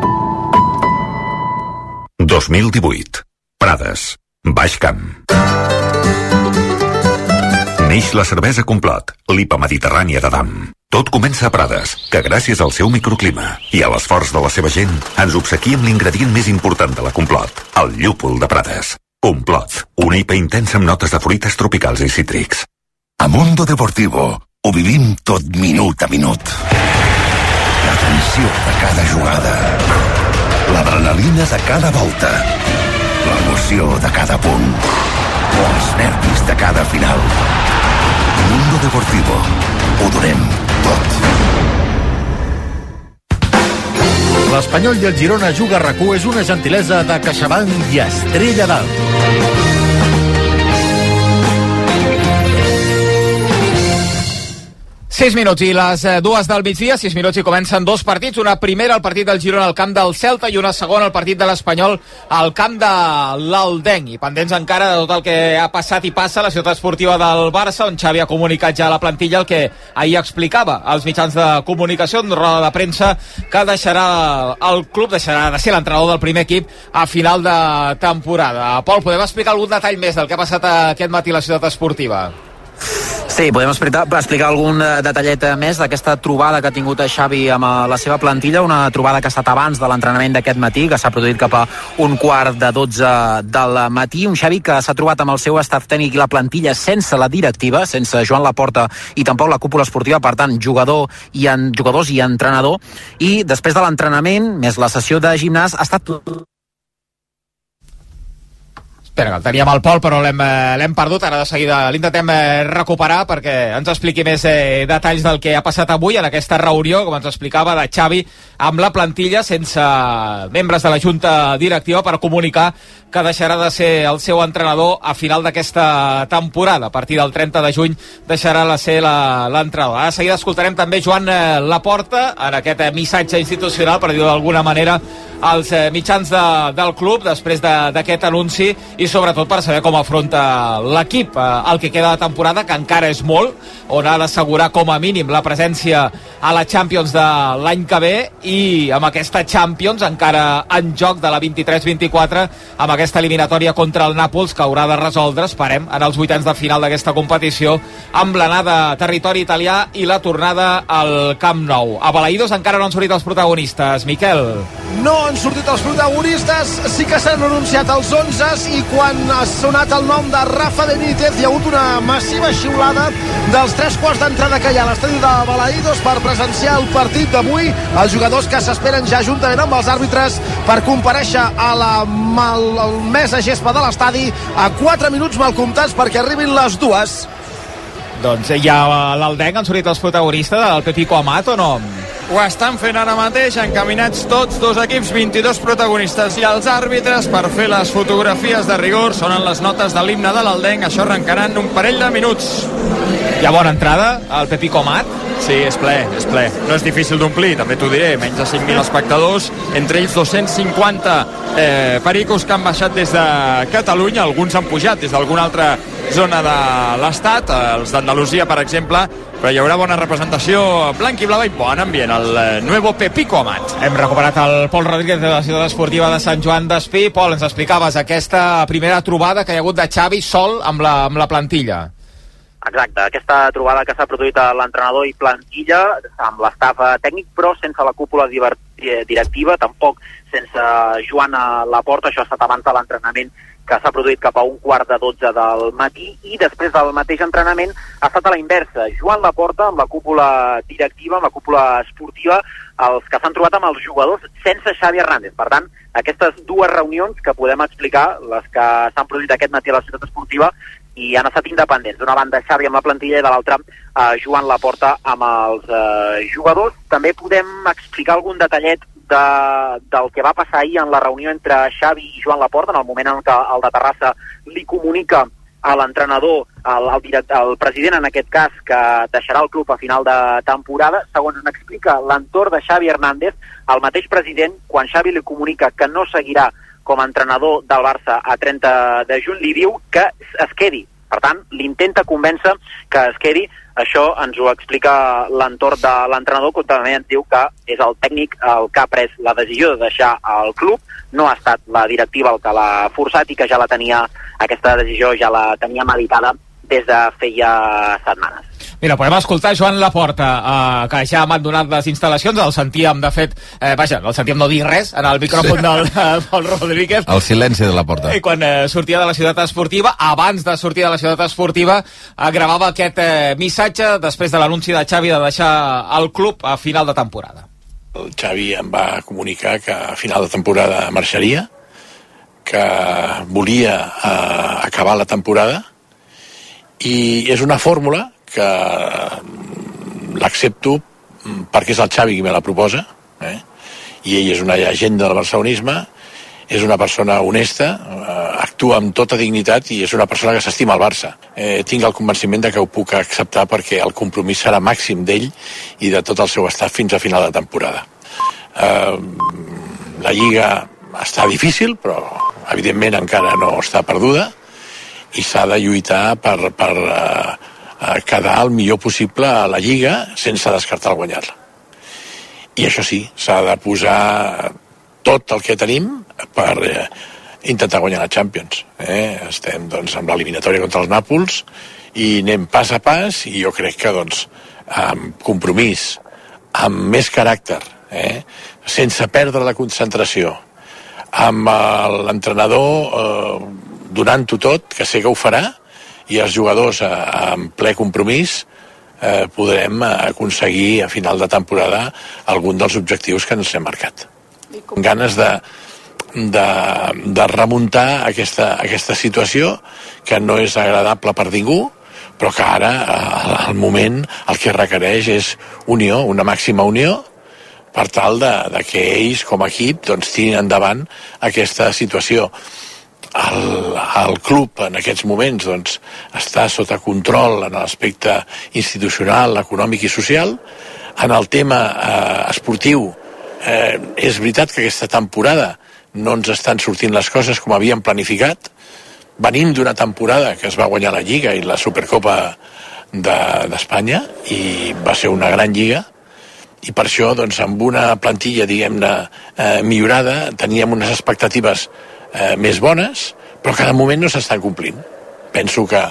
2018. Prades. Baix Camp. Neix la cervesa Complot, l'IPA mediterrània d'Adam. Tot comença a Prades, que gràcies al seu microclima i a l'esforç de la seva gent ens obsequia amb l'ingredient més important de la Complot, el llúpol de Prades. Complot, una IPA intensa amb notes de fruites tropicals i cítrics. A Mundo Deportivo ho vivim tot minut a minut. La tensió de cada jugada. L'adrenalina de cada volta. L'emoció de cada punt. O els nervis de cada final. Mundo Deportivo. Ho donem tot. L'Espanyol i el Girona Juga a rac és una gentilesa de CaixaBank i Estrella d'Alt. 6 minuts i les eh, dues del migdia, 6 minuts i comencen dos partits. Una primera, el partit del Girona al camp del Celta i una segona, el partit de l'Espanyol al camp de l'Aldenc. I pendents encara de tot el que ha passat i passa a la ciutat esportiva del Barça, on Xavi ha comunicat ja a la plantilla el que ahir explicava als mitjans de comunicació en roda de premsa que deixarà el club, deixarà de ser l'entrenador del primer equip a final de temporada. Pol, podem explicar algun detall més del que ha passat aquest matí a la ciutat esportiva? Sí, podem explicar, explicar algun eh, detallet eh, més d'aquesta trobada que ha tingut Xavi amb eh, la seva plantilla, una trobada que ha estat abans de l'entrenament d'aquest matí, que s'ha produït cap a un quart de 12 del matí, un Xavi que s'ha trobat amb el seu estat tècnic i la plantilla sense la directiva, sense Joan Laporta i tampoc la cúpula esportiva, per tant, jugador i en, jugadors i entrenador, i després de l'entrenament, més la sessió de gimnàs, ha estat Espera, el teníem al Pol, però l'hem eh, perdut. Ara de seguida l'intentem eh, recuperar perquè ens expliqui més eh, detalls del que ha passat avui en aquesta reunió, com ens explicava, de Xavi amb la plantilla sense membres de la Junta Directiva per comunicar que deixarà de ser el seu entrenador a final d'aquesta temporada. A partir del 30 de juny deixarà de ser l'entrenador. Ara de seguida escoltarem també Joan eh, Laporta en aquest missatge institucional, per dir-ho d'alguna manera, als mitjans de, del club després d'aquest de, anunci i sobretot per saber com afronta l'equip eh, el que queda de temporada, que encara és molt, on ha d'assegurar com a mínim la presència a la Champions de l'any que ve i amb aquesta Champions encara en joc de la 23-24 amb aquesta eliminatòria contra el Nàpols que haurà de resoldre, esperem, en els vuitens de final d'aquesta competició amb l'anada a territori italià i la tornada al Camp Nou. A Balaïdos encara no han sortit els protagonistes. Miquel. No han sortit els protagonistes, sí que s'han anunciat els 11 i quan ha sonat el nom de Rafa Benítez hi ha hagut una massiva xiulada dels tres quarts d'entrada que hi ha a l'estadi de Balaïdos per presenciar el partit d'avui. Els jugadors que s'esperen ja juntament amb els àrbitres per compareixer a la mal, mesa gespa de l'estadi a 4 minuts mal comptats perquè arribin les dues. Doncs hi ha l'Aldenc, han sortit els protagonistes, el Pepico Amat o no? Ho estan fent ara mateix, encaminats tots dos equips, 22 protagonistes i els àrbitres per fer les fotografies de rigor. Sonen les notes de l'himne de l'Aldenc, això arrencarà en un parell de minuts. Hi ha bona entrada, al Pepico Amat? Sí, és ple, és ple. No és difícil d'omplir, també t'ho diré. Menys de 5.000 espectadors, entre ells 250 eh, pericos que han baixat des de Catalunya. Alguns han pujat des d'alguna altra zona de l'Estat, els d'Andalusia, per exemple, però hi haurà bona representació blanc i blava i bon ambient, el eh, nuevo Pepico Amat. Hem recuperat el Pol Rodríguez de la ciutat esportiva de Sant Joan d'Espí. Pol, ens explicaves aquesta primera trobada que hi ha hagut de Xavi sol amb la, amb la plantilla. Exacte, aquesta trobada que s'ha produït a l'entrenador i plantilla amb l'estaf tècnic, però sense la cúpula directiva, tampoc sense Joan a la porta, això ha estat abans de l'entrenament que s'ha produït cap a un quart de 12 del matí i després del mateix entrenament ha estat a la inversa. Joan Laporta amb la cúpula directiva, amb la cúpula esportiva, els que s'han trobat amb els jugadors sense Xavi Hernández. Per tant, aquestes dues reunions que podem explicar, les que s'han produït aquest matí a la ciutat esportiva, i han estat independents. D'una banda Xavi amb la plantilla i de l'altra eh, Joan Laporta amb els eh, jugadors. També podem explicar algun detallet de, del que va passar ahir en la reunió entre Xavi i Joan Laporta, en el moment en què el de Terrassa li comunica a l'entrenador, al, al, al president en aquest cas, que deixarà el club a final de temporada. Segons ens explica l'entorn de Xavi Hernández, el mateix president, quan Xavi li comunica que no seguirà com a entrenador del Barça a 30 de juny, li diu que es quedi. Per tant, l'intenta convèncer que es quedi. Això ens ho explica l'entorn de l'entrenador, que també ens diu que és el tècnic el que ha pres la decisió de deixar el club. No ha estat la directiva el que l'ha forçat i que ja la tenia, aquesta decisió ja la tenia meditada des de feia setmanes. Mira, podem escoltar Joan Laporta, eh, que ja ha abandonat les instal·lacions, el sentíem, de fet, eh, vaja, el sentíem no dir res en el micròfon sí. del eh, Pol Rodríguez. El silenci de la porta. I quan eh, sortia de la ciutat esportiva, abans de sortir de la ciutat esportiva, eh, gravava aquest eh, missatge després de l'anunci de Xavi de deixar el club a final de temporada. el Xavi em va comunicar que a final de temporada marxaria, que volia eh, acabar la temporada i és una fórmula que l'accepto perquè és el Xavi qui me la proposa eh? i ell és una llegenda del barcelonisme és una persona honesta, eh, actua amb tota dignitat i és una persona que s'estima el Barça. Eh, tinc el convenciment de que ho puc acceptar perquè el compromís serà màxim d'ell i de tot el seu estat fins a final de temporada. Eh, la Lliga està difícil, però evidentment encara no està perduda i s'ha de lluitar per, per eh, quedar el millor possible a la Lliga sense descartar guanyar-la. I això sí, s'ha de posar tot el que tenim per eh, intentar guanyar la Champions. Eh? Estem doncs, amb l'eliminatòria contra els Nàpols i anem pas a pas i jo crec que doncs, amb compromís, amb més caràcter, eh? sense perdre la concentració, amb eh, l'entrenador eh, donant-ho tot, que sé que ho farà, i els jugadors eh, amb ple compromís eh, podrem aconseguir a final de temporada algun dels objectius que ens hem marcat. Ganes de, de, de remuntar aquesta, aquesta situació que no és agradable per ningú, però que ara, al moment, el que requereix és unió, una màxima unió, per tal de, de que ells, com a equip, doncs, tirin endavant aquesta situació. El, el club en aquests moments doncs, està sota control en l'aspecte institucional, econòmic i social. En el tema eh, esportiu, eh, és veritat que aquesta temporada no ens estan sortint les coses com havíem planificat. Venim d'una temporada que es va guanyar la Lliga i la Supercopa d'Espanya de, i va ser una gran lliga i per això doncs, amb una plantilla diguem-ne eh, millorada teníem unes expectatives eh, més bones però cada moment no s'estan complint penso que,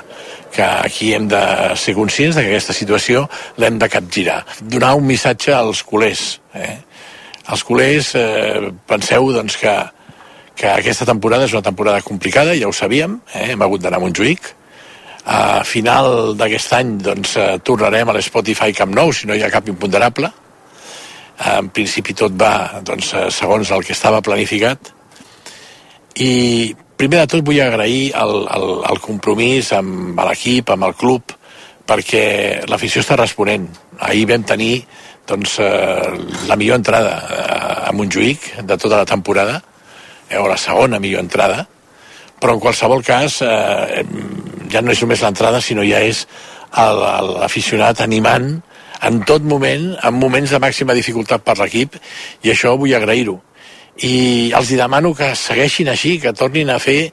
que aquí hem de ser conscients de que aquesta situació l'hem de capgirar donar un missatge als culers eh? els culers eh, penseu doncs, que, que aquesta temporada és una temporada complicada, ja ho sabíem, eh? hem hagut d'anar a Montjuïc. A final d'aquest any doncs, eh, tornarem a l'Spotify Camp Nou, si no hi ha cap imponderable. En principi tot va doncs, eh, segons el que estava planificat. I primer de tot vull agrair el, el, el compromís amb l'equip, amb el club, perquè l'afició està responent. Ahir vam tenir doncs, eh, la millor entrada eh, a Montjuïc de tota la temporada, eh, o la segona millor entrada, però en qualsevol cas eh, ja no és només l'entrada, sinó ja és l'aficionat animant en tot moment, en moments de màxima dificultat per l'equip, i això vull agrair-ho. I els hi demano que segueixin així, que tornin a fer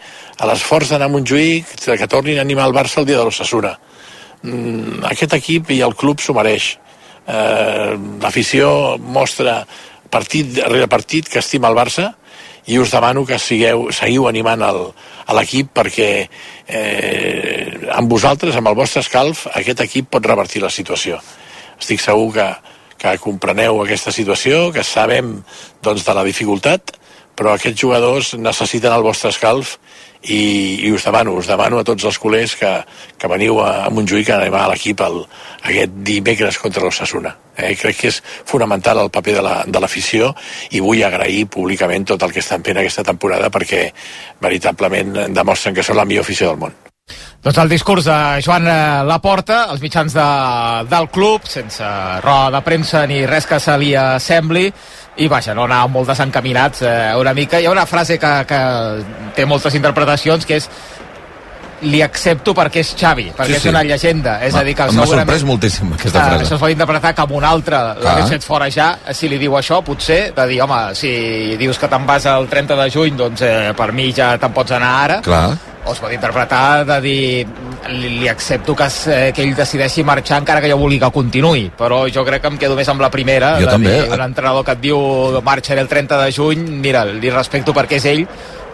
l'esforç d'anar a Montjuïc, que tornin a animar el Barça el dia de l'Ossassura. Mm, aquest equip i el club s'ho mereix eh, l'afició mostra partit rere partit que estima el Barça i us demano que sigueu, seguiu animant l'equip perquè eh, amb vosaltres, amb el vostre escalf, aquest equip pot revertir la situació. Estic segur que, que compreneu aquesta situació, que sabem doncs, de la dificultat, però aquests jugadors necessiten el vostre escalf i, i us demano, us demano a tots els culers que, que veniu a, a Montjuïc a animar l'equip aquest dimecres contra l'Ossassuna. Eh? Crec que és fonamental el paper de l'afició la, i vull agrair públicament tot el que estan fent aquesta temporada perquè veritablement demostren que són la millor afició del món. Doncs el discurs de Joan eh, Laporta, els mitjans de, del club, sense roda de premsa ni res que se li assembli, i vaja, no anàvem molt desencaminats eh, una mica. Hi ha una frase que, que té moltes interpretacions que és li accepto perquè és Xavi, perquè sí, sí. és una llegenda. És a dir, que M'ha sorprès moltíssim aquesta frase. Això es pot interpretar com un altre l'hagués fet fora ja, si li diu això, potser, de dir, home, si dius que te'n vas el 30 de juny, doncs eh, per mi ja te'n pots anar ara. Clar. O es pot interpretar de dir, li, li accepto que, es, eh, que ell decideixi marxar encara que jo vulgui que continuï, però jo crec que em quedo més amb la primera. Jo de també. Dir, un entrenador que et diu marxaré el 30 de juny, mira, li respecto perquè és ell,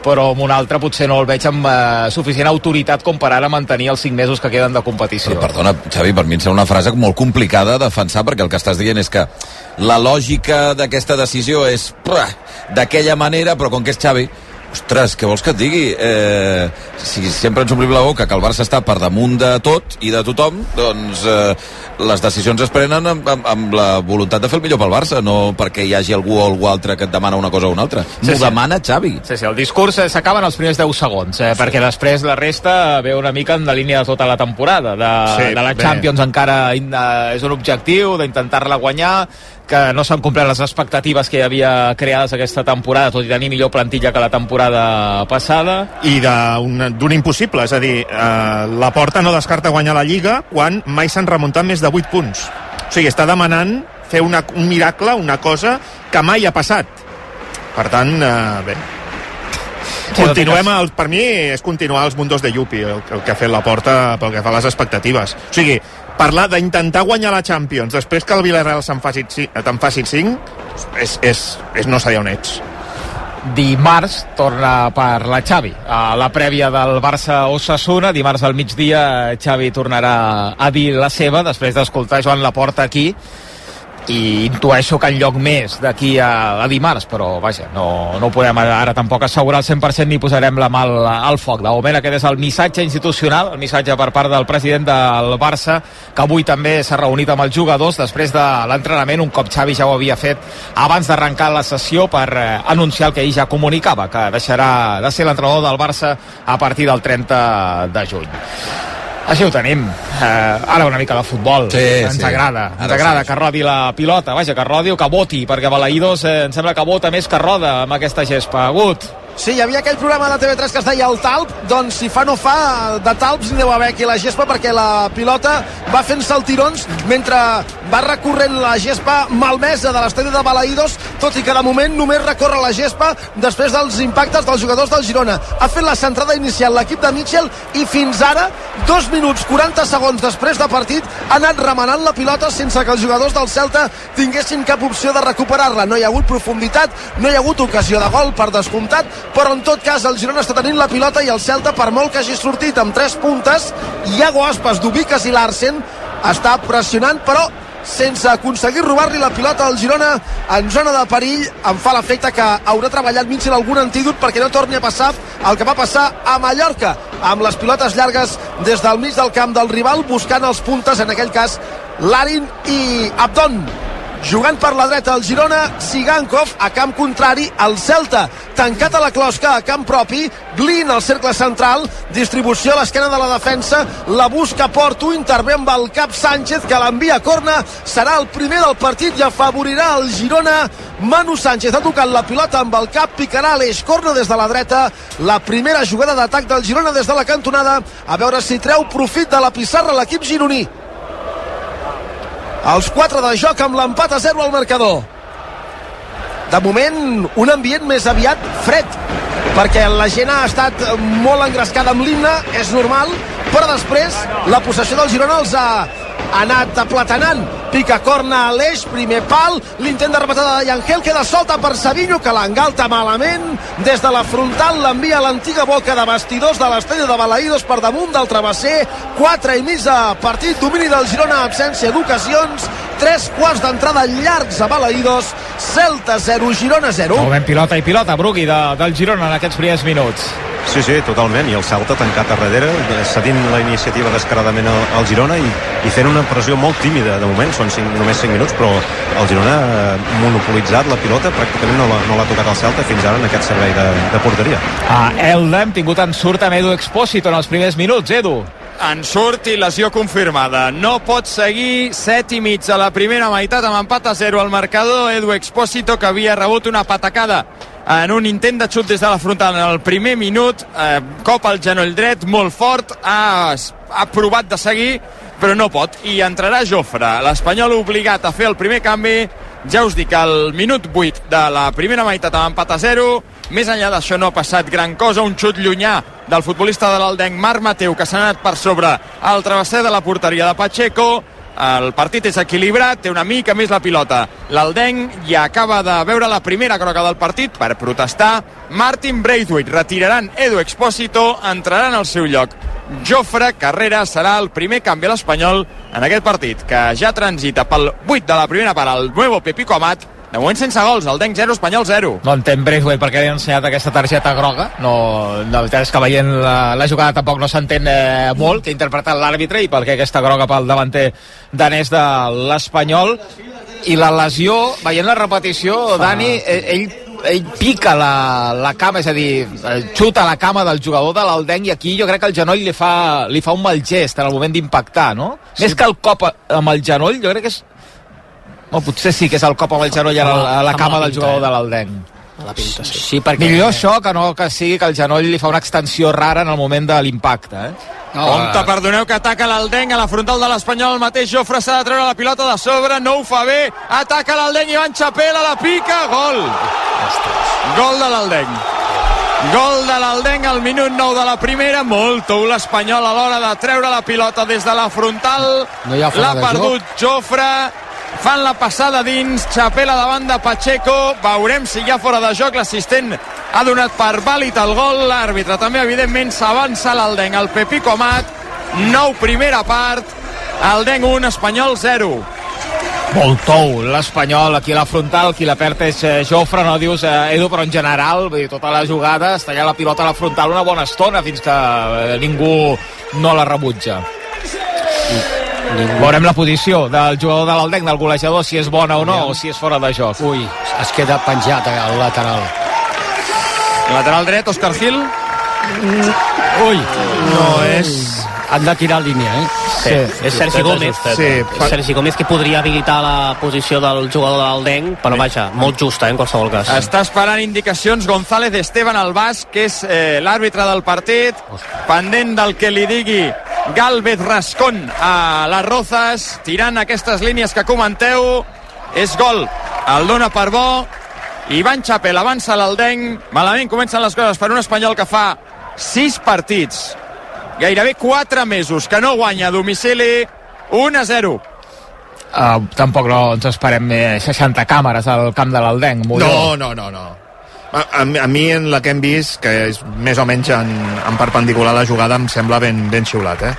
però amb un altre potser no el veig amb eh, suficient autoritat com per ara mantenir els 5 mesos que queden de competició. Però, perdona, Xavi, per mi em sembla una frase molt complicada de defensar, perquè el que estàs dient és que la lògica d'aquesta decisió és d'aquella manera, però com que és Xavi, Ostres, què vols que et digui? Eh, si sempre ens omplim la boca que el Barça està per damunt de tot i de tothom, doncs eh, les decisions es prenen amb, amb, amb la voluntat de fer el millor pel Barça, no perquè hi hagi algú o algú altre que et demana una cosa o una altra. Sí, M'ho sí. demana Xavi. Sí, sí, el discurs s'acaba en els primers 10 segons, eh, perquè després la resta ve una mica en la línia de tota la temporada. De, Sí, de la bé. Champions encara eh, és un objectiu, d'intentar-la guanyar, que no s'han complert les expectatives que hi havia creades aquesta temporada, tot i tenir millor plantilla que la temporada passada. i d'un impossible, és a dir, eh, la Porta no descarta guanyar la Lliga quan mai s'han remuntat més de 8 punts. O sigui, està demanant fer una, un miracle, una cosa que mai ha passat. Per tant, eh, bé, continuem, el, per mi és continuar els mundos de Yupi, el, el que ha fet la Porta pel que fa a les expectatives. O sigui, parlar d'intentar guanyar la Champions després que el Villarreal se'n faci, ci- te'n faci 5 és, és, és no sé on ets. dimarts torna per la Xavi a la prèvia del Barça-Osasuna dimarts al migdia Xavi tornarà a dir la seva després d'escoltar Joan Laporta aquí i intueixo que en lloc més d'aquí a, a dimarts, però vaja, no, no podem ara tampoc assegurar al 100% ni posarem la mà al, al foc. De moment aquest és el missatge institucional, el missatge per part del president del Barça, que avui també s'ha reunit amb els jugadors després de l'entrenament, un cop Xavi ja ho havia fet abans d'arrencar la sessió per eh, anunciar el que ell ja comunicava, que deixarà de ser l'entrenador del Barça a partir del 30 de juny. Així ho tenim. Eh, ara una mica de futbol. Sí, ens sí. agrada. Ens Ara agrada sí. que rodi la pilota. Vaja, que rodi o que voti, perquè Balaïdos eh, em sembla que vota més que roda amb aquesta gespa. Agut. Sí, hi havia aquell programa de TV3 que es deia el Talp, doncs si fa no fa, de talps n'hi deu haver aquí la gespa perquè la pilota va fent saltirons mentre va recorrent la gespa malmesa de l'estadi de Balaïdos, tot i que de moment només recorre la gespa després dels impactes dels jugadors del Girona. Ha fet la centrada inicial l'equip de Mitchell i fins ara, dos minuts 40 segons després de partit, ha anat remenant la pilota sense que els jugadors del Celta tinguessin cap opció de recuperar-la. No hi ha hagut profunditat, no hi ha hagut ocasió de gol per descomptat, però en tot cas el Girona està tenint la pilota i el Celta, per molt que hagi sortit amb tres puntes, Iago Aspas, Dubiques i Larsen està pressionant, però sense aconseguir robar-li la pilota al Girona en zona de perill em fa l'efecte que haurà treballat Mitchell algun antídot perquè no torni a passar el que va passar a Mallorca amb les pilotes llargues des del mig del camp del rival buscant els puntes en aquell cas Larin i Abdon jugant per la dreta el Girona, Sigankov a camp contrari, el Celta. Tancat a la closca a camp propi, Glin al cercle central, distribució a l'esquena de la defensa, la busca Porto, intervé amb el cap Sánchez que l'envia a corna, serà el primer del partit i afavorirà el Girona. Manu Sánchez ha tocat la pilota amb el cap, picarà l'eix, corna des de la dreta, la primera jugada d'atac del Girona des de la cantonada, a veure si treu profit de la pissarra l'equip gironí els 4 de joc amb l'empat a 0 al marcador. De moment, un ambient més aviat fred, perquè la gent ha estat molt engrescada amb l'himne, és normal, però després la possessió del Girona els ha anat aplatanant. Pica corna a l'eix, primer pal, l'intent de repatada de Yangel queda solta per Savinho, que l'engalta malament. Des de la frontal l'envia a l'antiga boca de vestidors de l'estadi de Balaïdos per damunt del travesser. 4 i mig de partit, domini del Girona, absència d'ocasions. 3 quarts d'entrada llargs a Balaïdos. Celta 0, Girona 0. Movent pilota i pilota, Brugui, de, del Girona en aquests primers minuts. Sí, sí, totalment, i el Celta tancat a darrere, cedint la iniciativa descaradament al, al Girona i, i fent una pressió molt tímida, de moment, són cinc, només 5 minuts, però el Girona ha monopolitzat la pilota, pràcticament no l'ha no tocat el Celta fins ara en aquest servei de, de porteria. A Elda hem tingut en surt amb Edu Expósito en els primers minuts, Edu. En surt i lesió confirmada. No pot seguir 7 i mig a la primera meitat amb empat a 0 al marcador. Edu Expósito que havia rebut una patacada en un intent de xut des de la frontal en el primer minut, eh, cop al genoll dret, molt fort, ha, ha provat de seguir, però no pot, i entrarà Jofre, l'Espanyol obligat a fer el primer canvi, ja us dic, al minut 8 de la primera meitat amb empat a 0, més enllà d'això no ha passat gran cosa, un xut llunyà del futbolista de l'Aldenc, Marc Mateu, que s'ha anat per sobre el travesser de la porteria de Pacheco, el partit és equilibrat, té una mica més la pilota. L'Aldenc ja acaba de veure la primera groga del partit per protestar. Martin Braithwaite retiraran Edu Expósito, entrarà en el seu lloc Jofre Carrera serà el primer canvi a l'Espanyol en aquest partit, que ja transita pel 8 de la primera part al nuevo Pepico Amat, de moment sense gols, el Denc 0, Espanyol 0. No entenc Braithwaite perquè li han ensenyat aquesta targeta groga. No, la veritat és que veient la, la jugada tampoc no s'entén eh, molt que ha interpretat l'àrbitre i perquè aquesta groga pel davanter danès de l'Espanyol. I la lesió, veient la repetició, Dani, ell, ell ell pica la, la cama, és a dir, eh, xuta la cama del jugador de l'Aldenc i aquí jo crec que el genoll li fa, li fa un mal gest en el moment d'impactar, no? Sí. Més que el cop amb el genoll, jo crec que és o potser sí que és el cop amb el genoll a la, a la cama del jugador de l'Aldenc. La pinta, sí. sí perquè... Millor això que no que sigui que el genoll li fa una extensió rara en el moment de l'impacte, eh? No, Compte, perdoneu que ataca l'Aldenc a la frontal de l'Espanyol, el mateix Jofre s'ha de treure la pilota de sobre, no ho fa bé, ataca l'Aldenc, Ivan Chapela la pica, gol! Ostres. Gol de l'Aldenc. Gol de l'Aldenc al minut 9 de la primera, molt tou l'Espanyol a l'hora de treure la pilota des de la frontal, no l'ha perdut Jofre, fan la passada dins, Chapela davant de Pacheco, veurem si hi ha fora de joc, l'assistent ha donat per vàlid el gol, l'àrbitre també evidentment s'avança l'Aldenc, el Pepico Mat, nou primera part, Aldenc 1, Espanyol 0. Molt tou, l'Espanyol aquí a la frontal, qui la perd és eh, Jofre, no dius eh, Edu, però en general, vull dir, tota la jugada, està allà la pilota a la frontal una bona estona fins que eh, ningú no la rebutja. Ningú. Veurem la posició del jugador de l'Aldec, del golejador, si és bona o no, o si és fora de joc. Ui, es queda penjat al lateral. Lateral dret, Òscar Gil. Ui, no és... Han de tirar línia, eh? Sí, és Sergi Gómez. Sí, fa... Sergi Gómez que podria habilitar la posició del jugador de l'Aldenc, però vaja, molt justa, eh, en qualsevol cas. Està esperant indicacions González Esteban Albàs, que és eh, l'àrbitre del partit, pendent del que li digui Galvez Rascón a les Rozas, tirant aquestes línies que comenteu. És gol, el dona per bo. Ivan Chapel avança l'Aldenc. Malament comencen les coses per un espanyol que fa 6 partits gairebé 4 mesos que no guanya a domicili 1 a 0 Uh, tampoc no ens esperem eh, 60 càmeres al camp de l'Aldenc. No, no, no, no. A, a, a mi en la que hem vist, que és més o menys en, en perpendicular la jugada, em sembla ben, ben xiulat, eh?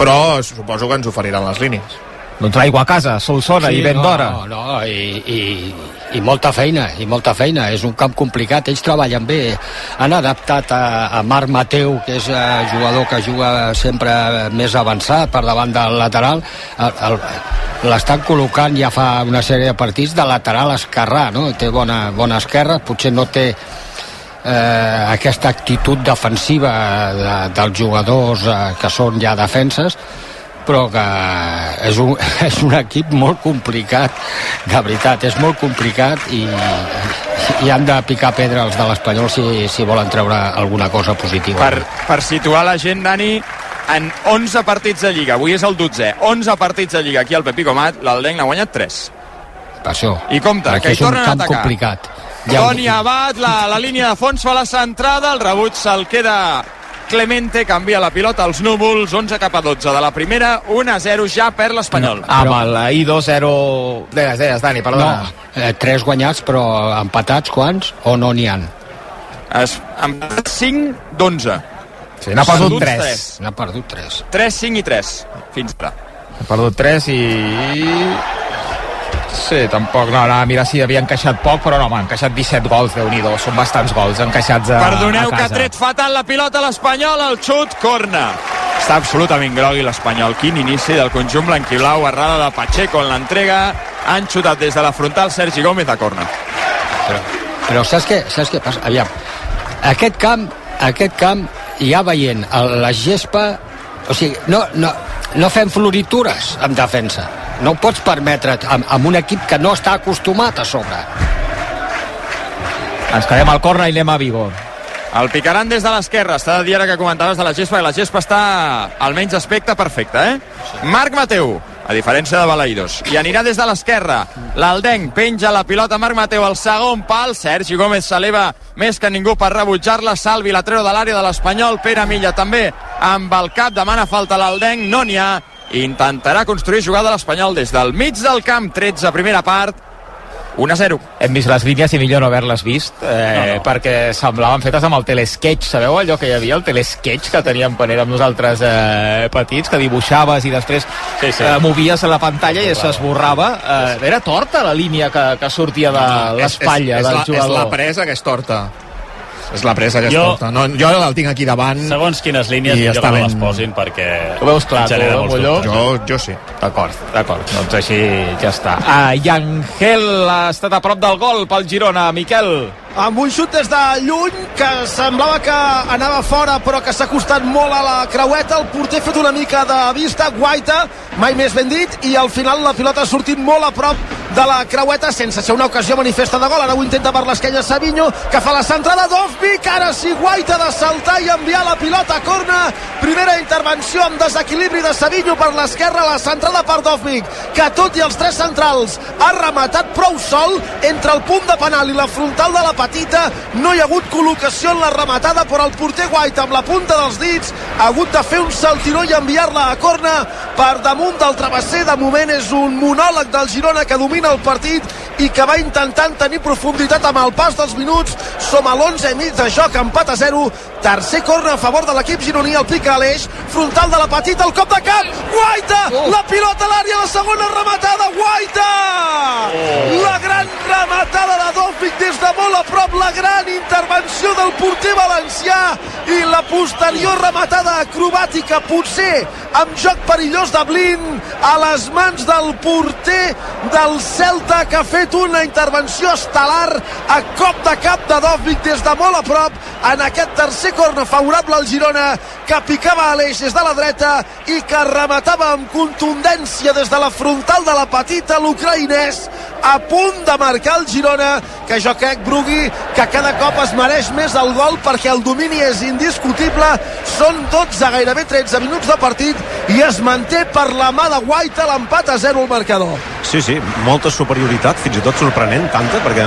Però suposo que ens oferiran les línies. Doncs l'aigua a casa, Solsona sí, i ben no, d'hora. No, no, i, i, i molta feina, i molta feina. És un camp complicat, ells treballen bé. Han adaptat a, a Marc Mateu, que és uh, jugador que juga sempre més avançat per davant del lateral. L'estan col·locant ja fa una sèrie de partits de lateral esquerrà, no? Té bona, bona esquerra, potser no té eh, aquesta actitud defensiva de, dels jugadors eh, que són ja defenses, però que és un, és un equip molt complicat, de veritat, és molt complicat i, i han de picar pedra els de l'Espanyol si, si volen treure alguna cosa positiva. Per, per situar la gent, Dani, en 11 partits de Lliga, avui és el 12è, 11 partits de Lliga aquí al Pepico Mat, l'Aldenc n'ha guanyat 3. Per això. I compte, que hi tornen a atacar. complicat. Ja Toni Abad, la, la línia de fons fa la centrada, el rebuig se'l queda Clemente canvia la pilota als núvols, 11 cap a 12 de la primera, 1 a 0 ja per l'Espanyol. No, amb el I2-0... Deies, deies, Dani, perdona. No, eh, tres guanyats, però empatats quants o no n'hi han? Es, empatats 5 d'11. Sí, n'ha perdut 3. N'ha perdut 3. 3, 5 i 3, fins ara. Ha perdut 3 i... Sí, tampoc, no, anava a mirar si havia encaixat poc, però no, m'ha encaixat 17 gols, déu nhi són bastants gols encaixats a, Perdoneu a casa. que ha tret fatal la pilota l'Espanyol, el xut, corna. Està absolutament grogui l'Espanyol. Quin inici del conjunt blanquiblau, errada de Pacheco en l'entrega. Han xutat des de la frontal Sergi Gómez a corna. Però, però saps què, saps què passa? Aviam, aquest camp, aquest camp, ja veient la gespa, o sigui, no, no, no fem floritures en defensa. No ho pots permetre amb, amb un equip que no està acostumat a sobre. Ens quedem al corna i anem a Vigo. El picaran des de l'esquerra. Està de dir que comentaves de la gespa, i la gespa està almenys aspecte perfecte, eh? Marc Mateu, a diferència de Balaïdos. I anirà des de l'esquerra. L'Aldenc penja la pilota Marc Mateu al segon pal. Sergi Gómez s'eleva més que ningú per rebutjar-la. Salvi la treu de l'àrea de l'Espanyol. Pere Milla també amb el cap demana falta l'Aldenc. No n'hi ha. Intentarà construir jugada l'Espanyol des del mig del camp. 13 primera part. 1 a 0. Hem vist les línies i millor no haver-les vist, eh, no, no. perquè semblaven fetes amb el telesketch. Sabeu allò que hi havia, el telesketch que teníem quan érem nosaltres eh, petits, que dibuixaves i després sí, sí. Eh, movies la pantalla i s'esborrava. Eh, era torta la línia que, que sortia de l'espatlla del la, jugador. És la presa que és torta. És la presa que Jo- és torta. No, jo el tinc aquí davant. Segons quines línies, I està que no ben- les posin, perquè... Ho veus clar, tu, Molló? dubtes. Jo, jo sí. D'acord, d'acord. Doncs així ja està. Ah, i Angel ha estat a prop del gol pel Girona. Miquel. amb un xut des de lluny que semblava que anava fora però que s'ha costat molt a la creueta el porter ha fet una mica de vista Guaita, mai més ben dit i al final la pilota ha sortit molt a prop de la creueta sense ser una ocasió manifesta de gol ara ho intenta per l'esquella Savinho que fa la centrada Dovvik ara sí Guaita de saltar i enviar la pilota a corna. Primera intervenció amb desequilibri de Savinho per l'esquerra la centrada per Dovvik que tot i els tres centrals ha rematat prou sol entre el punt de penal i la frontal de la petita no hi ha hagut col·locació en la rematada però el porter White amb la punta dels dits ha hagut de fer un saltiró i enviar-la a corna. Per damunt del travesser de moment és un monòleg del Girona que domina el partit i que va intentant tenir profunditat amb el pas dels minuts. Som a l'11 mig de joc empat a 0 tercer corna a favor de l'equip gironí el pica a l'eix frontal de la petita el cop de cap Guaita! La pilota a l'àrea la segona rematada Guaita! La gran rematada de Dòfic des de molt a prop la gran intervenció del porter valencià i la posterior rematada acrobàtica potser amb joc perillós de Blin a les mans del porter del Celta que ha fet una intervenció estel·lar a cop de cap de Dòfic des de molt a prop en aquest tercer corna favorable al Girona que picava a l'eix des de la dreta i que rematava amb contundència des de la frontal de la petita l'ucraïnès a punt de marcar el Girona que jo crec, Brugui, que cada cop es mereix més el gol perquè el domini és indiscutible són 12, gairebé 13 minuts de partit i es manté per la mà de Guaita l'empat a 0 al marcador Sí, sí, molta superioritat, fins i tot sorprenent, tanta, perquè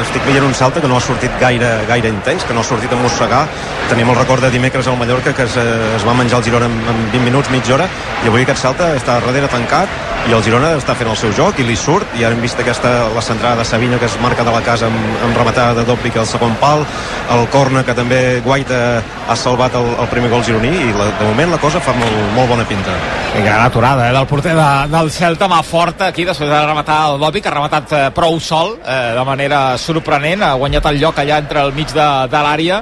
estic veient un Celta que no ha sortit gaire, gaire intens, que no ha sortit a mossegar. Tenim el record de dimecres al Mallorca que es, es va menjar el Girona en, en 20 minuts, mitja hora, i avui aquest Celta està darrere tancat i el Girona està fent el seu joc i li surt, i ara hem vist aquesta, la centrada de Savinho que es marca de la casa amb, amb rematada de Dopic al segon pal, el corna que també Guaita ha salvat el, el primer gol gironí i la, de moment la cosa fa molt, molt bona pinta. I gran aturada eh, del porter de, del Celta, mà forta aquí, després de rematar el que ha rematat eh, prou sol, eh, de manera sorprenent, ha guanyat el lloc allà entre el mig de, de l'àrea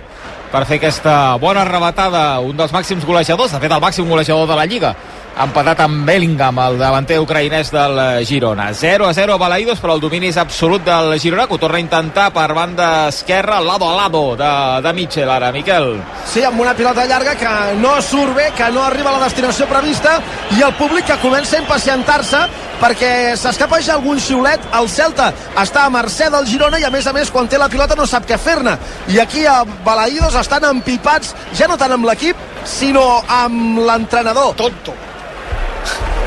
per fer aquesta bona rematada, un dels màxims golejadors, de fet el màxim golejador de la Lliga, empatat amb Bellingham, el davanter ucraïnès del eh, Girona. 0 a 0 a Balaïdos, però el domini és absolut del Girona, que ho torna a intentar per banda esquerra, lado a lado de, de Mitchell, ara, Miquel. Sí, amb una pilota llarga que no surt bé, que no arriba a la destinació prevista i el públic que comença a impacientar-se perquè s'escapa ja algun xiulet. El Celta està a mercè del Girona i a més a més quan té la pilota no sap què fer-ne. I aquí a Balaïdos estan empipats ja no tant amb l'equip sinó amb l'entrenador. Tonto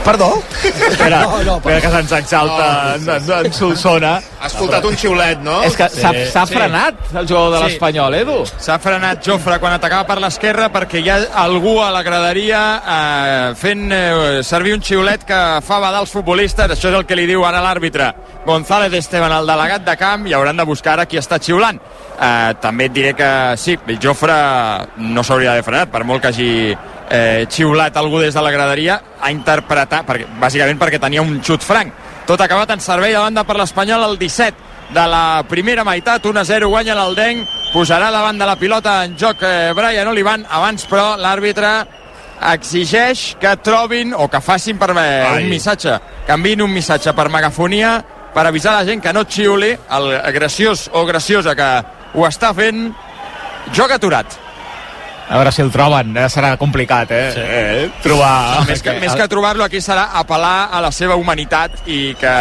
Perdó? Espera, no, no, espera que se'ns exalta no, en, en, en Solsona. Ha escoltat un xiulet, no? És que s'ha Sí, s'ha sí. frenat el jugador de Sí. l'Espanyol, Edu. S'ha frenat Jofre quan atacava per l'esquerra perquè hi ha algú a la graderia eh, fent eh, servir un xiulet que fa badar els futbolistes. Això és el que li diu ara l'àrbitre. González Esteban, el delegat de camp, i hauran de buscar ara qui està xiulant. Eh, també et diré que sí, el Jofre no s'hauria d'haver frenat, per molt que hagi eh, xiulat algú des de la graderia, a interpretar, perquè, bàsicament perquè tenia un xut franc. Tot acabat en servei de banda per l'Espanyol el 17 de la primera meitat, 1-0 guanya l'Aldenc, posarà davant de la pilota en joc eh, Brian Olivan, abans però l'àrbitre exigeix que trobin o que facin per eh, un missatge, enviïn un missatge per megafonia per avisar la gent que no xiuli el graciós o graciosa que ho està fent joc aturat. A veure si el troben, eh? serà complicat, eh? Sí. eh trobar... Més que, més que trobar-lo aquí serà apel·lar a la seva humanitat i que,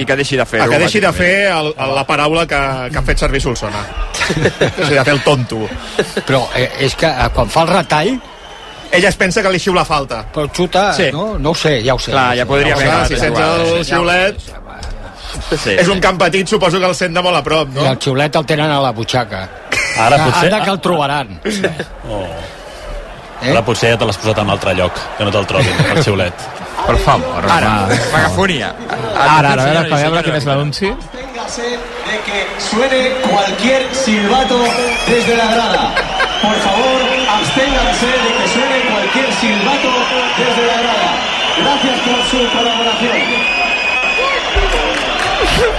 i que deixi de fer-ho. El que deixi de fer el, el, la paraula que, que ha fet servir Solsona. deixi de fer el tonto. Però eh, és que eh, quan fa el retall... Ella es pensa que li xiula falta. Però xuta, Sí. no? No ho sé, ja ho sé. Clar, ja podria ho haver sé. acabat si sents el xiulet... Sí. És un camp petit, suposo que el sent de molt a prop, no? I el xiulet el tenen a la butxaca. Ara potser- Ara que el trobaran. Oh. Eh? Ara potser ja te l'has posat en un altre lloc, que no te'l trobin, el xiulet. Per favor, Ara, megafonia. Ara, ara, a veure quin és l'anunci. de que suene cualquier silbato desde la grada. Por favor, absténganse de que suene cualquier silbato desde la grada. Gracias por su colaboración.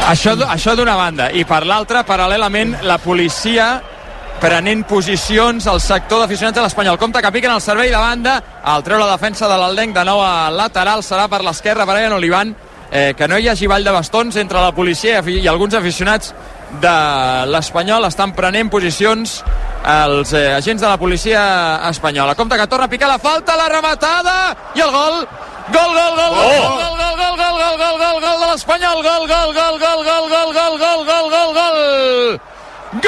Això, això d'una banda. I per l'altra, paral·lelament, la policia prenent posicions al sector d'aficionats de l'Espanyol. Compte que piquen el servei de banda, al treu la defensa de l'Aldenc de nou a lateral, serà per l'esquerra Brian Olivan, eh, que no hi hagi ball de bastons entre la policia i alguns aficionats de l'Espanyol estan prenent posicions els eh, agents de la policia espanyola. Compte que torna a picar la falta, la rematada i el gol Gol, gol, gol, gol, Oh! gol, gol, gol, gol, gol, gol, gol, gol de l'Espanyol, gol, gol, gol, gol, gol, gol, gol, gol, gol, gol, gol. Gol!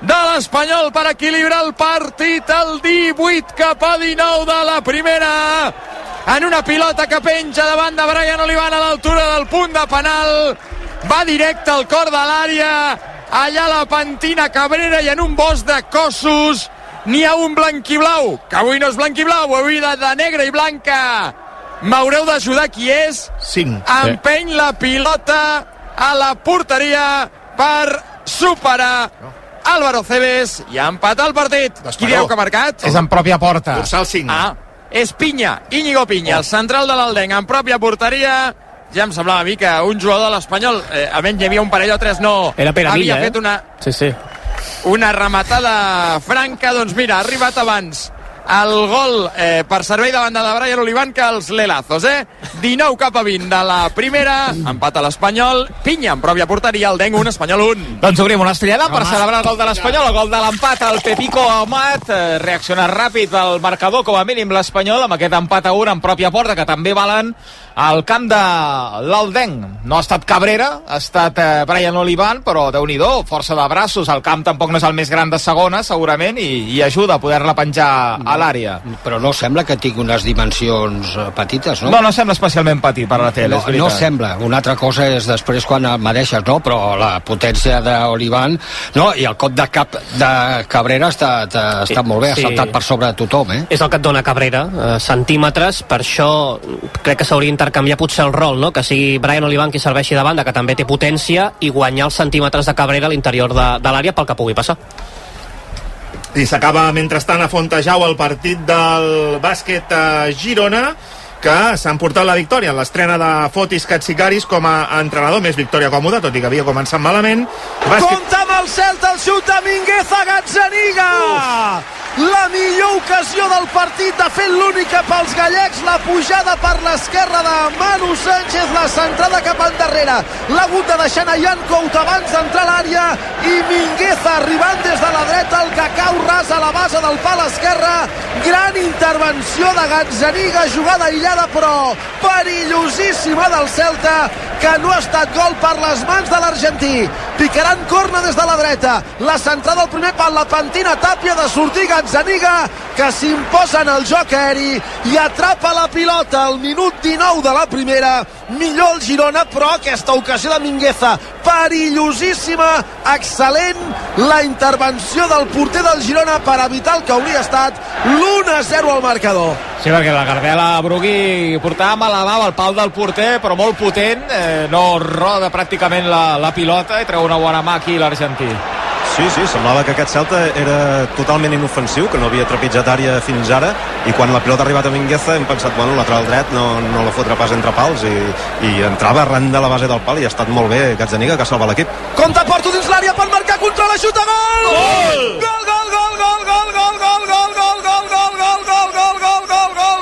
De l'Espanyol per equilibrar el partit al 18 cap a 19 de la primera. En una pilota que penja davant de Brian Olivan a l'altura del punt de penal. Va directe al cor de l'àrea. Allà la pentina Cabrera i en un bosc de cossos n'hi ha un blanquiblau, que avui no és blanquiblau, avui de, de negre i blanca. M'haureu d'ajudar qui és. Cinc. Empeny la pilota a la porteria per superar Álvaro Cebes i ha empatat el partit. Qui dieu que ha marcat? És en pròpia porta. Dorsal 5. Ah, és Pinya, Íñigo Pinya, el central de l'Aldenc, en pròpia porteria. Ja em semblava a mi que un jugador de l'Espanyol, eh, a menys hi havia un parell o tres, no Era Pere havia Villa, eh? fet una, Sí, sí. una rematada franca, doncs mira, ha arribat abans el gol eh, per servei de banda de Brian Olivan que els Lelazos, eh? 19 cap a 20 de la primera, empat a l'Espanyol, Pinya en pròpia porteria, el Deng 1, Espanyol 1. Doncs obrim una estrellada per celebrar el gol de l'Espanyol, el gol de l'empat, el Pepico Amat, eh, reacciona ràpid al marcador, com a mínim l'Espanyol, amb aquest empat a 1 en pròpia porta, que també valen al camp de l'Aldenc. No ha estat Cabrera, ha estat eh, Brian Olivan, però déu nhi força de braços, el camp tampoc no és el més gran de segona, segurament, i, i ajuda a poder-la penjar a l'àrea. Però no sembla que tingui unes dimensions eh, petites, no? No, no sembla especialment petit per la tele, no, és veritat. no sembla. Una altra cosa és després quan el medeixes, no? Però la potència d'Olivan, no? I el cop de cap de Cabrera ha estat, ha estat molt bé, ha Sí. saltat per sobre de tothom, eh? És el que et dona Cabrera, eh, centímetres, per això crec que s'hauria d'intercanviar potser el rol, no? que sigui Brian Olivan qui serveixi de banda, que també té potència, i guanyar els centímetres de Cabrera a l'interior de, de l'àrea pel que pugui passar. I s'acaba, mentrestant, a Fontejau el partit del bàsquet a Girona, que s'han portat la victòria en l'estrena de Fotis Katsikaris com a entrenador, més victòria còmoda, tot i que havia començat malament. Bàsquet... Compte amb el Celta, el xut de Mingueza Gazzaniga! La millor ocasió del partit, de fet l'única pels gallecs, la pujada per l'esquerra de Manu Sánchez, la centrada cap endarrere. L'ha hagut de deixar a Jan Cout abans d'entrar a l'àrea i Mingueza arribant des de la dreta, el que cau ras a la base del pal esquerre. Gran intervenció de Gazzaniga, jugada aïllada però perillosíssima del Celta, que no ha estat gol per les mans de l'argentí. Picaran corna des de la dreta. La centrada al primer pal, la pentina Tàpia de sortir que s'imposa en el joc aeri i atrapa la pilota al minut 19 de la primera. Millor el Girona, però aquesta ocasió de Mingueza, perillosíssima, excel·lent la intervenció del porter del Girona per evitar el que hauria estat l'1-0 al marcador. Sí, perquè la Gardela Brugui portava mal a dalt el pal del porter, però molt potent, eh, no roda pràcticament la, la pilota i treu una bona mà aquí l'argentí. Sí, sí, semblava que aquest Celta era totalment inofensiu, que no havia trepitjat àrea fins ara, i quan la pilota ha arribat a Mingueza hem pensat, bueno, lateral dret no, no la fotrà pas entre pals, i, i entrava arran de la base del pal i ha estat molt bé Gazzaniga, que salva l'equip. Compte Porto dins l'àrea per marcar contra la xuta, gol! Gol! Gol, gol, gol, gol, gol, gol, gol, gol, gol, gol, gol, gol, gol, gol, gol, gol, gol, gol, gol, gol,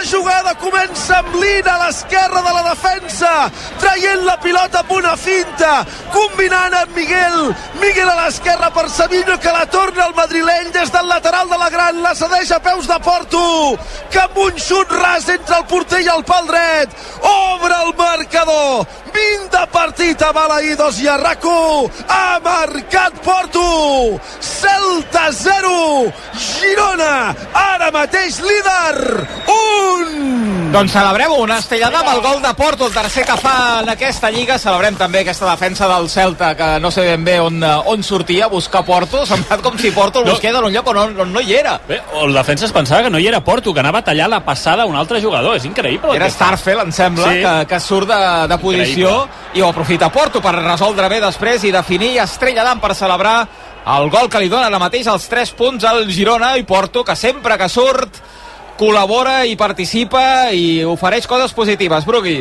La jugada comença amb Lina a l'esquerra de la defensa, traient la pilota a una finta, combinant amb Miguel. Miguel a l'esquerra per Sabino, que la torna al madrileny des del lateral de la Gran, la cedeix a peus de Porto, que amb un xut ras entre el porter i el pal dret, obre el marcador. 20 de partit a Balaïdos i a. Ha marcat Porto. Celta 0. Girona, ara mateix líder. Un. Doncs celebrem una estellada amb el gol de Porto, el tercer que fa en aquesta lliga. Celebrem també aquesta defensa del Celta, que no sé ben bé on, on sortia a buscar Porto. S'ha semblat com si Porto el No. busqués en un lloc on, on, on no hi era. Bé, el defensa es pensava que no hi era Porto, que anava a tallar la passada a un altre jugador. És increïble. Era. Starfel, em sembla, Sí. que, que surt de, de posició i ho aprofita Porto per resoldre bé després i definir estrella d'am per celebrar el gol que li dona ara mateix els 3 punts al Girona i Porto, que sempre que surt col·labora i participa i ofereix coses positives. Brugui.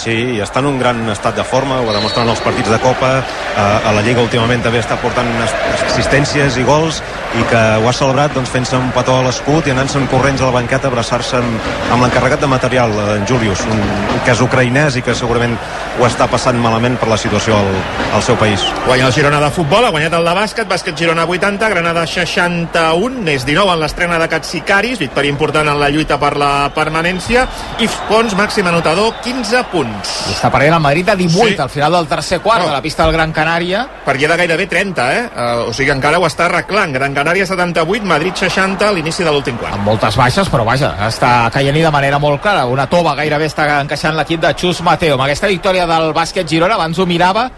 Sí, està en un gran estat de forma, ho demostra en els partits de Copa, eh, a la Lliga últimament també està portant as- assistències i gols, i que ho ha celebrat doncs, fent-se un petó a l'escut i anant-se'n corrents a la banqueta a abraçar-se amb, amb l'encarregat de material, eh, en Julius, un, que és ucraïnès i que segurament ho està passant malament per la situació al, al seu país. Guanya el Girona de futbol, ha guanyat el de bàsquet, bàsquet Girona 80, Granada 61, més 19 en l'estrena de Catsicaris, victòria important en la lluita per la permanència, i Pons, màxim anotador, 15 punts. I està perdent el Madrid a 18 Sí. al final del tercer quart No. de la pista del Gran Canària. Perquè de gairebé 30, eh? Uh, o sigui, encara ho està arreglant. Gran Canària 78, Madrid 60 a l'inici de l'últim quart. amb moltes baixes, però vaja, està caient de manera molt clara. Una tova gairebé està encaixant l'equip de Xus Mateo. Amb aquesta victòria del bàsquet Girona, abans ho mirava,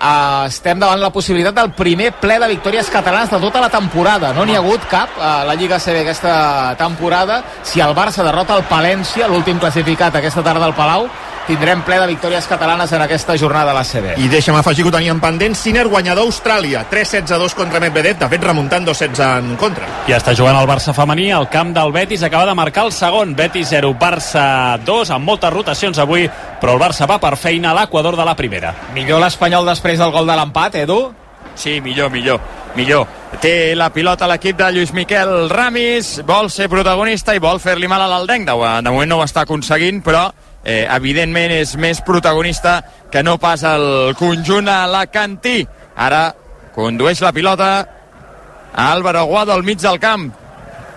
eh, estem davant la possibilitat del primer ple de victòries catalanes de tota la temporada. No n'hi ha hagut cap a la Lliga CB aquesta temporada. Si el Barça derrota el Palència, l'últim classificat aquesta tarda al Palau, tindrem ple de victòries catalanes en aquesta jornada a la CB. I deixa'm afegir que ho teníem pendent. Sinner guanyador a Austràlia. 3-16 a 2 contra Medvedev. De fet, remuntant 2-16 en contra. I està jugant el Barça femení al camp del Betis, acaba de marcar el segon, Betis 0, Barça 2, amb moltes rotacions avui, però el Barça va per feina a l'equador de la primera. Millor l'Espanyol després del gol de l'empat, Edu? Sí, millor, millor, millor. Té la pilota l'equip de Lluís Miquel Ramis, vol ser protagonista i vol fer-li mal a l'Aldenc. De, de moment no ho està aconseguint, però eh, evidentment és més protagonista que no pas el conjunt alacantí. Ara condueix la pilota Álvaro Aguado al mig del camp.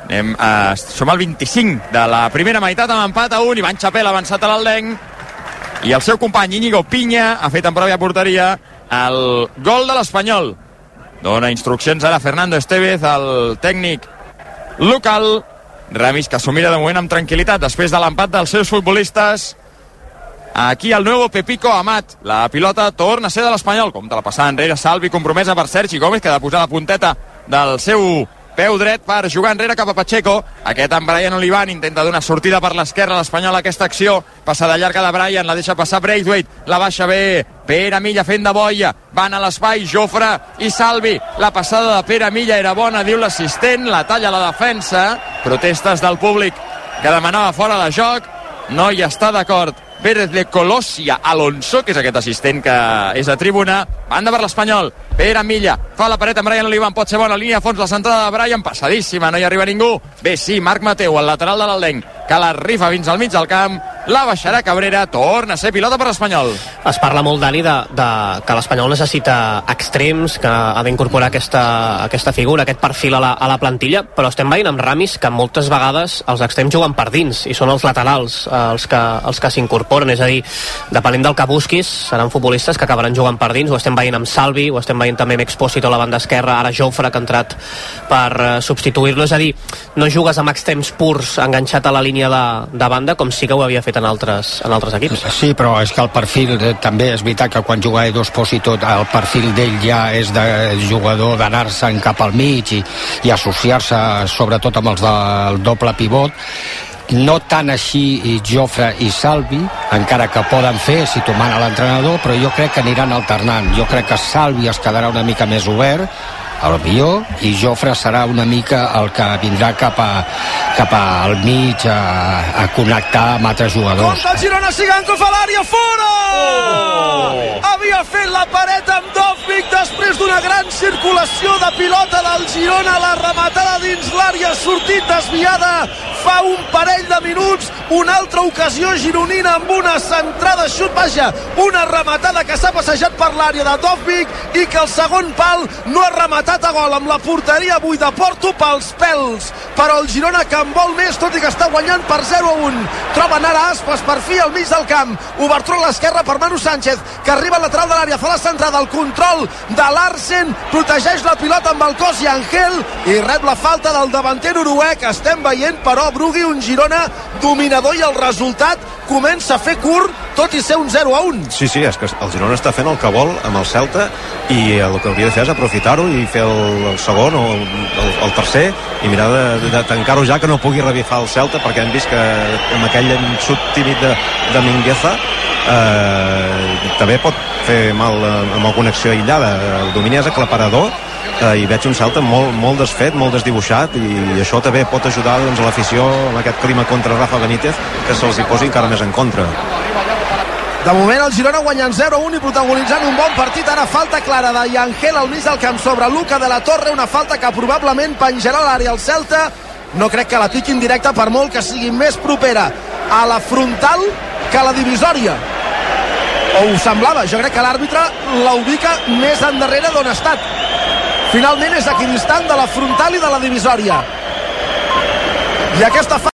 Anem, eh, som al 25 de la primera meitat amb empat a 1. Ivan Chapel ha avançat a l'Aldenc i el seu company Íñigo Pinya ha fet en pròpia porteria el gol de l'Espanyol. Dona instruccions ara Fernando Estevez, el tècnic local. Ramis que s'ho mira de moment amb tranquil·litat després de l'empat dels seus futbolistes. Aquí el nuevo Pepico Amat. La pilota torna a ser de l'Espanyol. Com de la passada enrere, Salvi compromesa per Sergi Gómez, que ha de posar la punteta del seu peu dret per jugar enrere cap a Pacheco. Aquest en Brian Olivan intenta donar sortida per l'esquerra a l'Espanyol aquesta acció. Passada llarga de Brian, la deixa passar Braithwaite, la baixa bé. Pere Milla fent de boia, van a l'espai, Jofre i Salvi. La passada de Pere Milla era bona, diu l'assistent, la talla la defensa. Protestes del públic que demanava fora de joc. No hi està d'acord. Pérez de Colossia Alonso, que és aquest assistent que és a tribuna. Banda per l'Espanyol. Pere Milla fa la paret amb Brian Olivan. Pot ser bona línia a fons la centrada de Brian. Passadíssima, no hi arriba ningú. Bé, sí, Marc Mateu, al lateral de l'Aldenc, que la rifa fins al mig del camp. La baixarà Cabrera. Torna a ser pilota per l'Espanyol. Es parla molt, Dani, de, de que l'Espanyol necessita extrems, que ha d'incorporar aquesta, aquesta figura, aquest perfil a la, a la plantilla, però estem veient amb Ramis que moltes vegades els extrems juguen per dins i són els laterals eh, els que, els que s'incorporen, és a dir, depenent del que busquis, seran futbolistes que acabaran jugant per dins, ho estem veient amb Salvi, ho estem veient també amb Expósito a la banda esquerra, ara Jofre, que ha entrat per eh, substituir-lo, és a dir, no jugues amb extrems purs enganxat a la línia de, de banda, com sí que ho havia fet en altres, en altres equips. Sí, però és que el perfil eh, també és veritat que quan juga Edo Espósito el perfil d'ell ja és de jugador d'anar-se'n cap al mig i, i associar-se sobretot amb els del doble pivot no tant així i Jofre i Salvi, encara que poden fer si t'ho mana l'entrenador, però jo crec que aniran alternant. Jo crec que Salvi es quedarà una mica més obert, el millor, i Jofre serà una mica el que vindrà cap, a, cap al mig a, a connectar amb altres jugadors. Compte el Girona, Siganco fa l'àrea, fora! Havia fet la paret amb Dovvik després d'una gran circulació de pilota del Girona, la rematada dins l'àrea sortit desviada fa un parell de minuts una altra ocasió gironina amb una centrada xut, vaja, una rematada que s'ha passejat per l'àrea de Dovvik i que el segon pal no ha rematat a gol. Amb la porteria buida Porto pels pèls. Però el Girona que en vol més tot i que està guanyant per 0 a 1 troben ara Aspas per fi al mig del camp. Obertura a l'esquerra per Manu Sánchez que arriba al lateral de l'àrea, fa la centrada el control de Larsen, protegeix la pilota amb el cos i Angel i rep la falta del davanter noruec. Estem veient però Brugui un Girona dominador i el resultat comença a fer curt tot i ser un 0 a 1 Sí, sí, és que el Girona està fent el que vol amb el Celta i el que hauria de fer és aprofitar-ho i fer el, el segon o el, el, tercer i mirar de, de, tancar-ho ja que no pugui revifar el Celta perquè hem vist que amb aquell xut tímid de, de Mingueza eh, també pot fer mal amb alguna acció aïllada. El domini és aclaparador eh, i veig un Celta molt, molt desfet, molt desdibuixat i això també pot ajudar doncs, a l'afició amb aquest clima contra Rafa Benítez que se'ls hi posi encara més en contra de moment el Girona guanyant 0-1 i protagonitzant un bon partit. Ara falta clara de Yangel al mig del camp sobre Luca de la Torre, una falta que probablement penjarà l'àrea al Celta. No crec que la piquin directa per molt que sigui més propera a la frontal que a la divisòria. O ho semblava. Jo crec que l'àrbitre la ubica més endarrere d'on ha estat. Finalment és equidistant de la frontal i de la divisòria. I aquesta